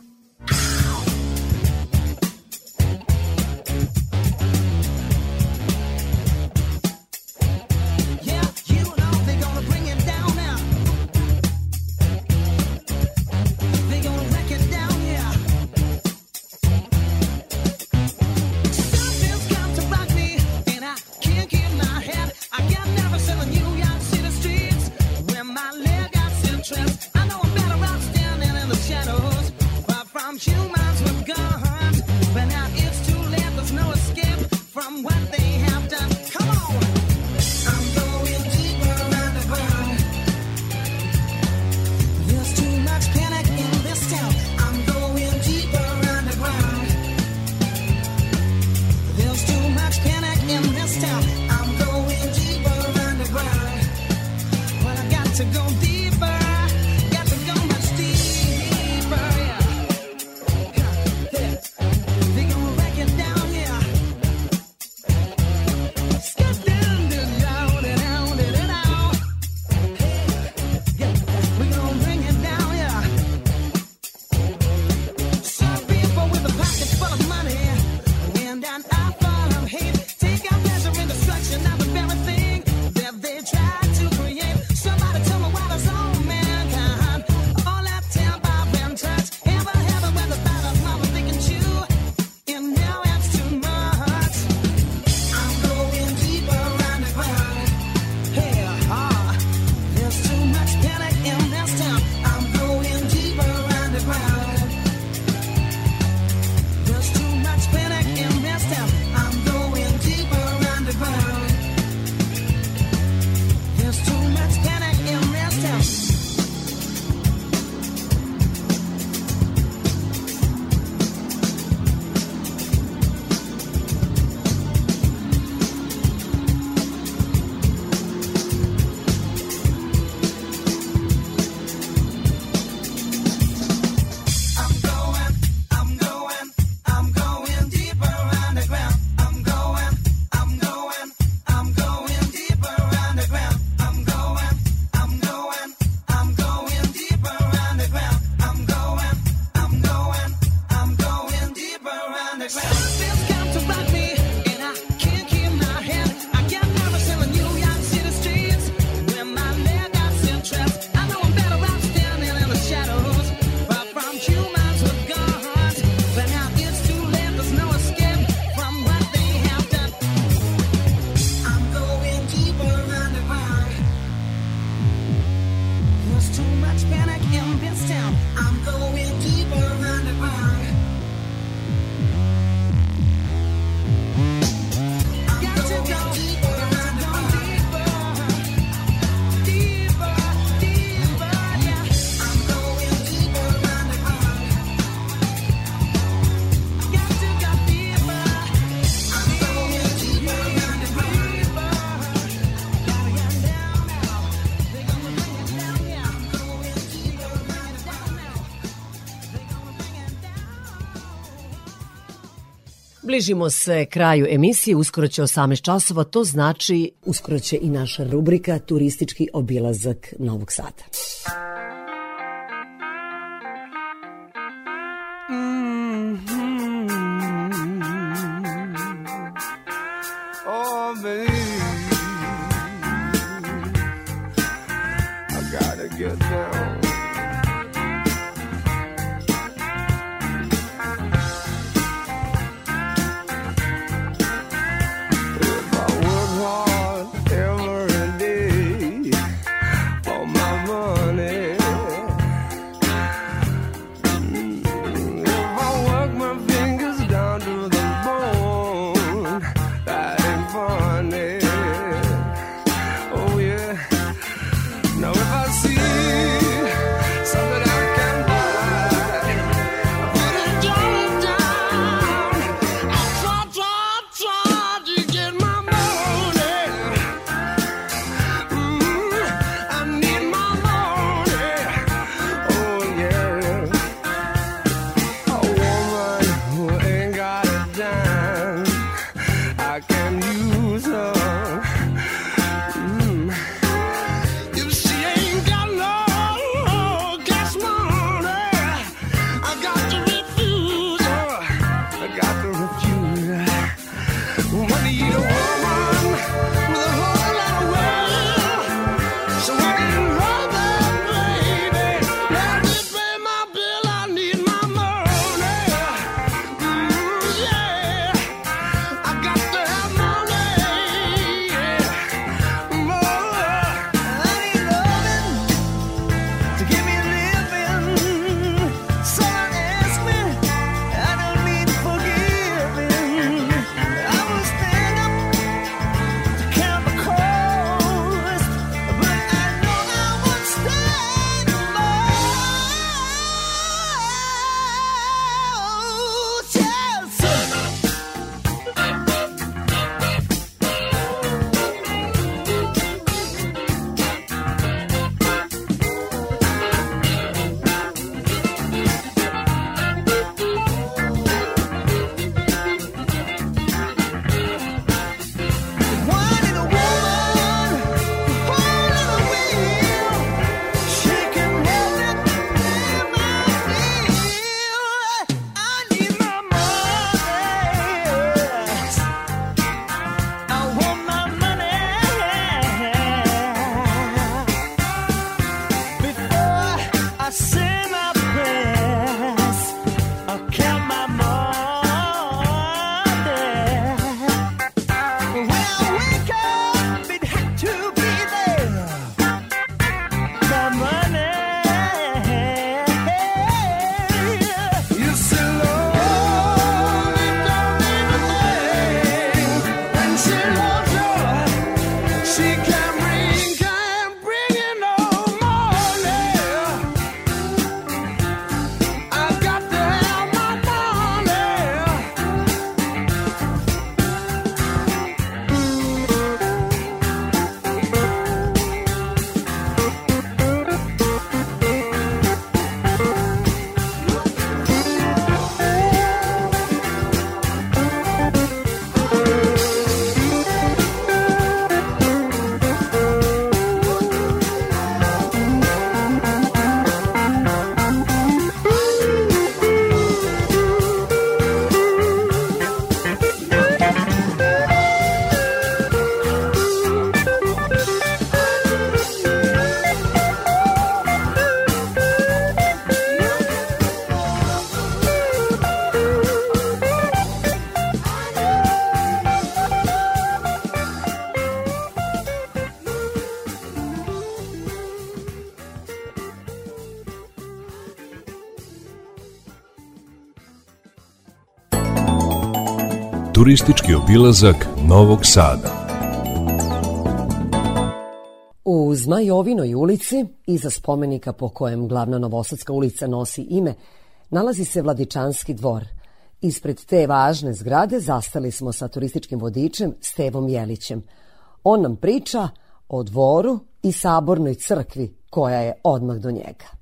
[SPEAKER 2] približimo se kraju emisije, uskoro će 18 časova, to znači... Uskoro će i naša rubrika Turistički obilazak Novog Sada.
[SPEAKER 1] Turistički obilazak Novog Sada.
[SPEAKER 2] U Zmajovinoj ulici, iza spomenika po kojem glavna Novosadska ulica nosi ime, nalazi se Vladičanski dvor. Ispred te važne zgrade zastali smo sa turističkim vodičem Stevom Jelićem. On nam priča o dvoru i sabornoj crkvi koja je odmah do njega.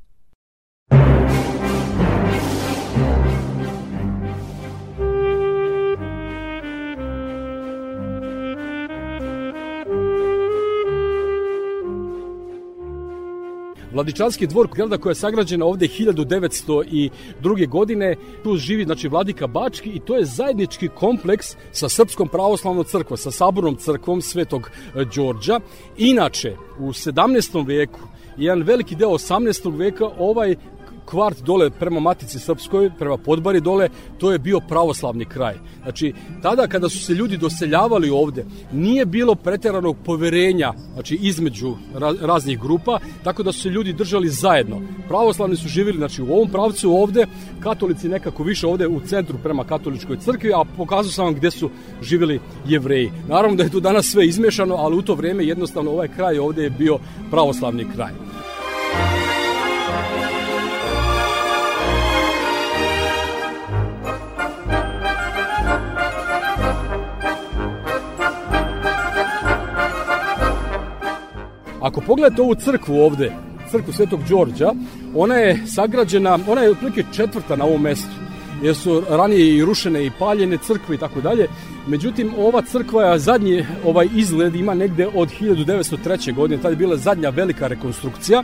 [SPEAKER 23] Vladičanski dvor, zgrada koja je sagrađena ovde 1902. godine, tu živi znači Vladika Bački i to je zajednički kompleks sa Srpskom pravoslavnom crkvom, sa sabornom crkvom Svetog e, Đorđa. Inače, u 17. veku jedan veliki deo 18. veka ovaj kvart dole prema Matici Srpskoj, prema Podbari dole, to je bio pravoslavni kraj. Znači, tada kada su se ljudi doseljavali ovde, nije bilo preteranog poverenja znači, između raznih grupa, tako da su se ljudi držali zajedno. Pravoslavni su živjeli znači, u ovom pravcu ovde, katolici nekako više ovde u centru prema katoličkoj crkvi, a pokazao sam vam gde su živjeli jevreji. Naravno da je tu danas sve izmešano, ali u to vreme jednostavno ovaj kraj ovde je bio pravoslavni kraj. Ako pogledate ovu crkvu ovde, crkvu Svetog Đorđa, ona je sagrađena, ona je otprilike četvrta na ovom mestu jer su ranije i rušene i paljene crkve i tako dalje. Međutim, ova crkva je zadnji ovaj izgled ima negde od 1903. godine, tada je bila zadnja velika rekonstrukcija,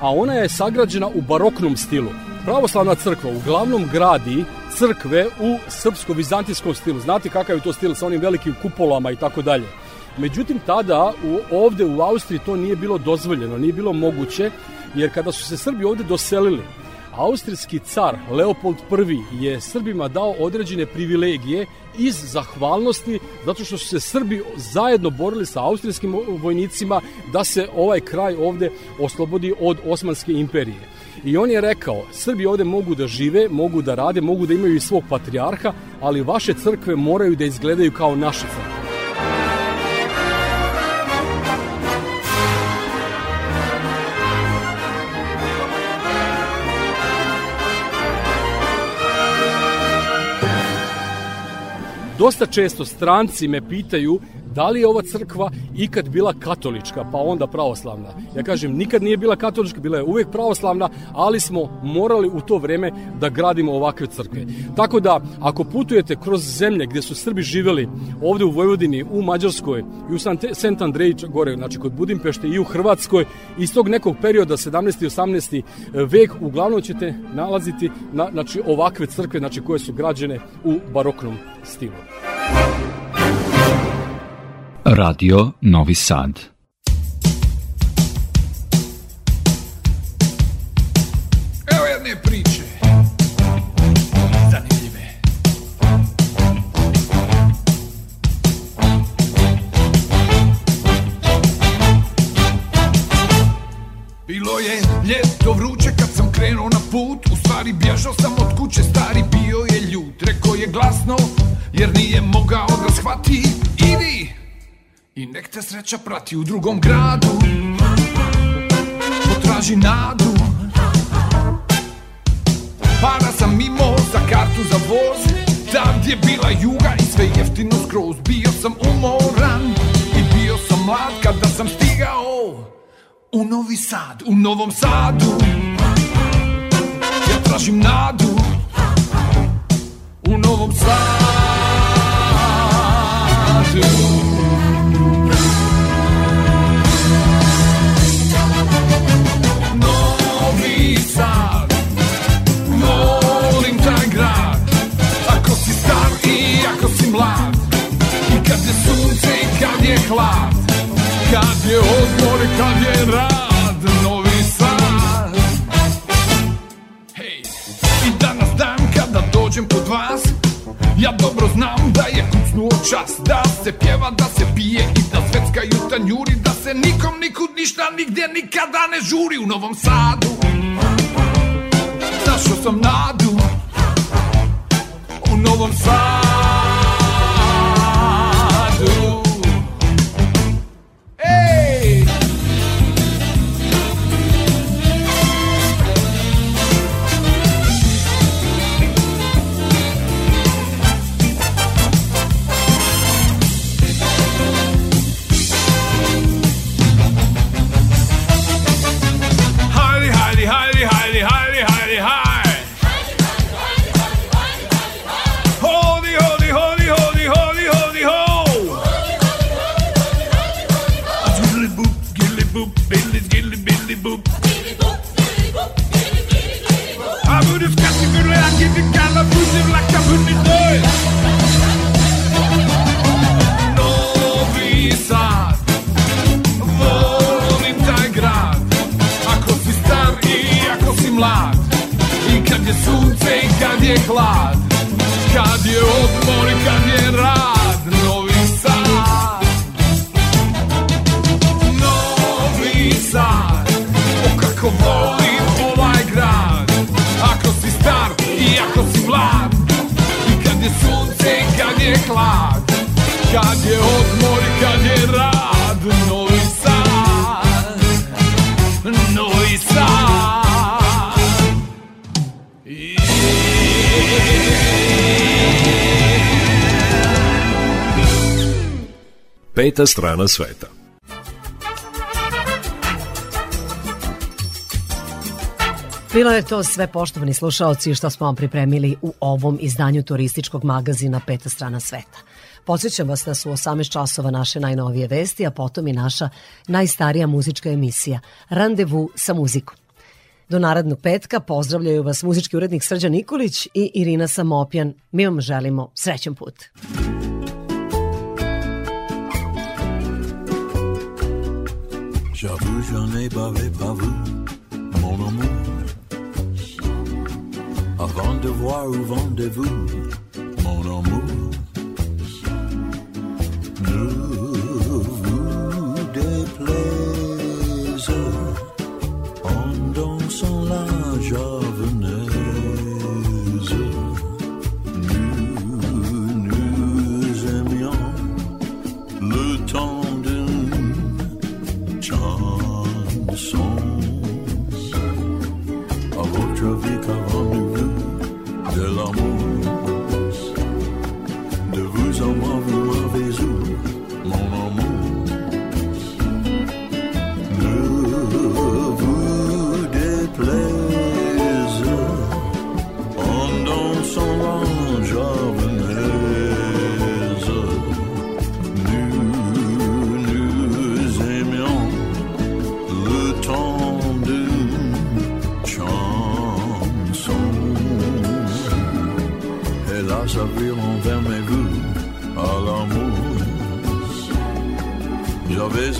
[SPEAKER 23] a ona je sagrađena u baroknom stilu. Pravoslavna crkva uglavnom gradi crkve u srpsko-vizantijskom stilu. Znate kakav je to stil sa onim velikim kupolama i tako dalje. Međutim, tada u, ovde u Austriji to nije bilo dozvoljeno, nije bilo moguće, jer kada su se Srbi ovde doselili, Austrijski car Leopold I je Srbima dao određene privilegije iz zahvalnosti zato što su se Srbi zajedno borili sa austrijskim vojnicima da se ovaj kraj ovde oslobodi od Osmanske imperije. I on je rekao, Srbi ovde mogu da žive, mogu da rade, mogu da imaju i svog patrijarha, ali vaše crkve moraju da izgledaju kao naše crkve. Dosta često stranci me pitaju da li je ova crkva ikad bila katolička, pa onda pravoslavna. Ja kažem, nikad nije bila katolička, bila je uvek pravoslavna, ali smo morali u to vreme da gradimo ovakve crkve. Tako da, ako putujete kroz zemlje gde su Srbi živeli, ovde u Vojvodini, u Mađarskoj i u St. Andreji, gore, znači kod Budimpešte i u Hrvatskoj, iz tog nekog perioda 17. i 18. vek, uglavnom ćete nalaziti na, znači, ovakve crkve, znači koje su građene u baroknom stilu.
[SPEAKER 24] Radio Novi Sad.
[SPEAKER 6] Evo jedne priče. Zanimljive. Bilo je ljeto vruće kad sam krenuo na put U stvari bježao sam od kuće, stari bio je ljut Rekao je glasno, jer nije mogao da shvati Idi, i nek te sreća prati u drugom gradu. Potraži nadu. Para sam imao za kartu za voz. Tam gdje bila juga i sve jeftino skroz. Bio sam umoran i bio sam mlad Kada sam stigao u Novi Sad U Novom Sadu. Ja tražim nadu U Novom Sadu mlad. I kad je sunce i kad je hlad Kad je odmor i kad je rad Novi Sad. Hej, i danas dan kada dođem kod vas Ja dobro znam da je kucnuo čas Da se pjeva, da se pije i da sveckaju tanjuri Da se nikom nikud ništa nigdje nikada ne žuri U Novom Sadu. Našao sam nadu U Novom Sadu i kad je hlad,
[SPEAKER 1] Peta strana sveta.
[SPEAKER 2] Bilo je to sve poštovani slušaoci što smo vam pripremili u ovom izdanju turističkog magazina Peta strana sveta. Podsjećam vas da su u 18 časova naše najnovije vesti, a potom i naša najstarija muzička emisija Randevu sa muzikom. Do narednog petka pozdravljaju vas muzički urednik Srđan Nikolić i Irina Samopjan. Mi vam želimo srećan put.
[SPEAKER 3] J'avoue, j'en ai bavé pas vous, mon amour. Avant de voir où vendez-vous, mon amour.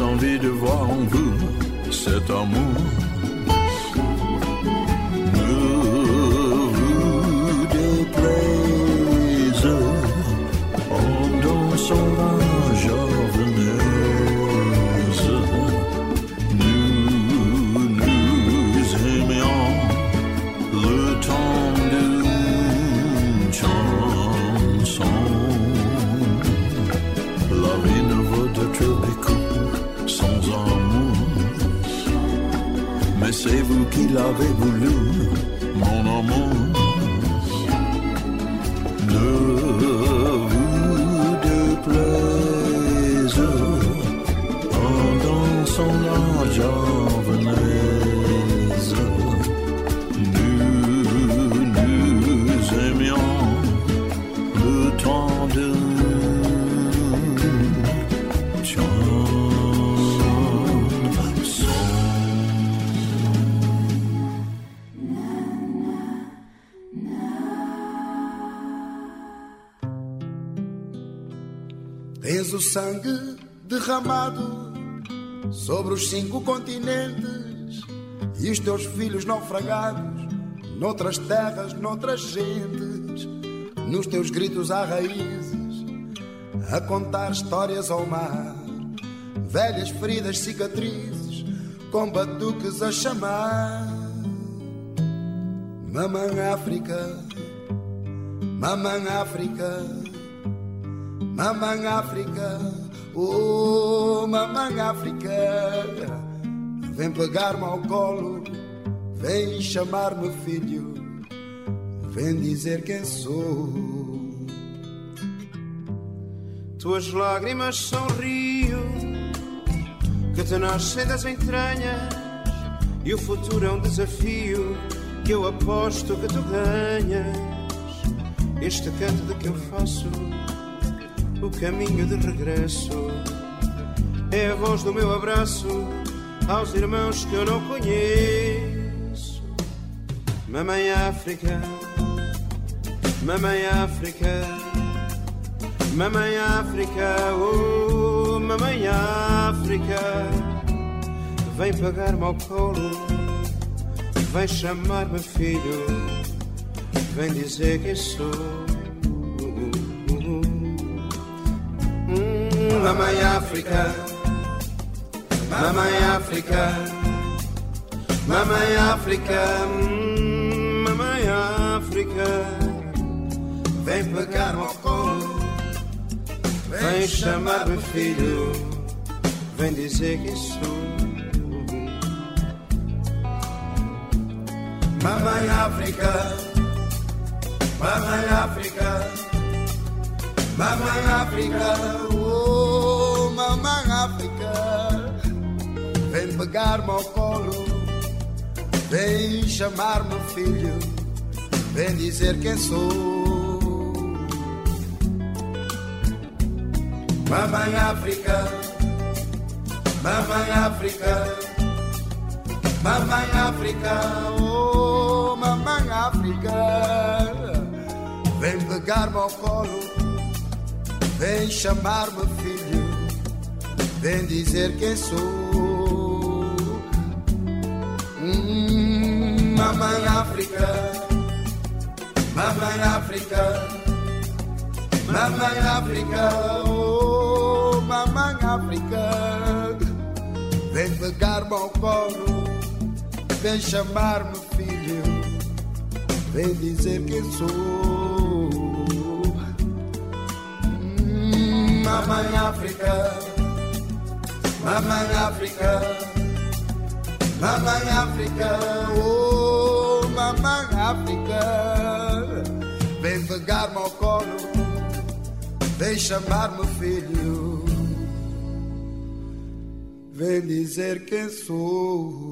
[SPEAKER 3] Envie de voir en vous cet amour. C'est vous qui l'avez voulu, mon amour. Ne vous déplaise en dansant la
[SPEAKER 25] Tens o sangue derramado sobre os cinco continentes e os teus filhos naufragados noutras terras, noutras gentes, nos teus gritos há raízes, a contar histórias ao mar, velhas feridas, cicatrizes, com batuques a chamar. Mamãe África, mamãe África. Mamãe África, oh mamãe África, vem pegar-me ao colo, vem chamar-me filho, vem dizer quem sou.
[SPEAKER 26] Tuas lágrimas são rio que te nascem das entranhas e o futuro é um desafio que eu aposto que tu ganhas. Este canto de que eu faço o caminho de regresso é a voz do meu abraço aos irmãos que eu não conheço. Mamãe África, mamãe África, mamãe África, oh mamãe África, vem pegar-me ao colo, vem chamar-me filho, vem dizer que sou. Mamãe África, Mamãe África, Mamãe África, hum, Mamãe África, vem pegar-me ao colo, vem chamar-me filho, vem dizer que sou.
[SPEAKER 25] Mamãe África, Mamãe África, Mamãe África, oh Mamãe África, vem pegar-me ao colo, vem chamar-me filho, vem dizer quem sou. Mamãe África, Mamãe África, Mamãe África, oh Mamãe África, vem pegar-me ao colo, vem chamar-me filho, vem dizer quem sou. Hum, Mamãe África, Mamãe África, Mamãe África, oh Mamãe África, vem pegar-me ao colo, vem chamar-me filho, vem dizer quem sou. Mamãe África, Mamãe África, Mamãe África, oh Mamãe África, vem pegar-me ao colo, vem chamar-me filho, vem dizer quem sou.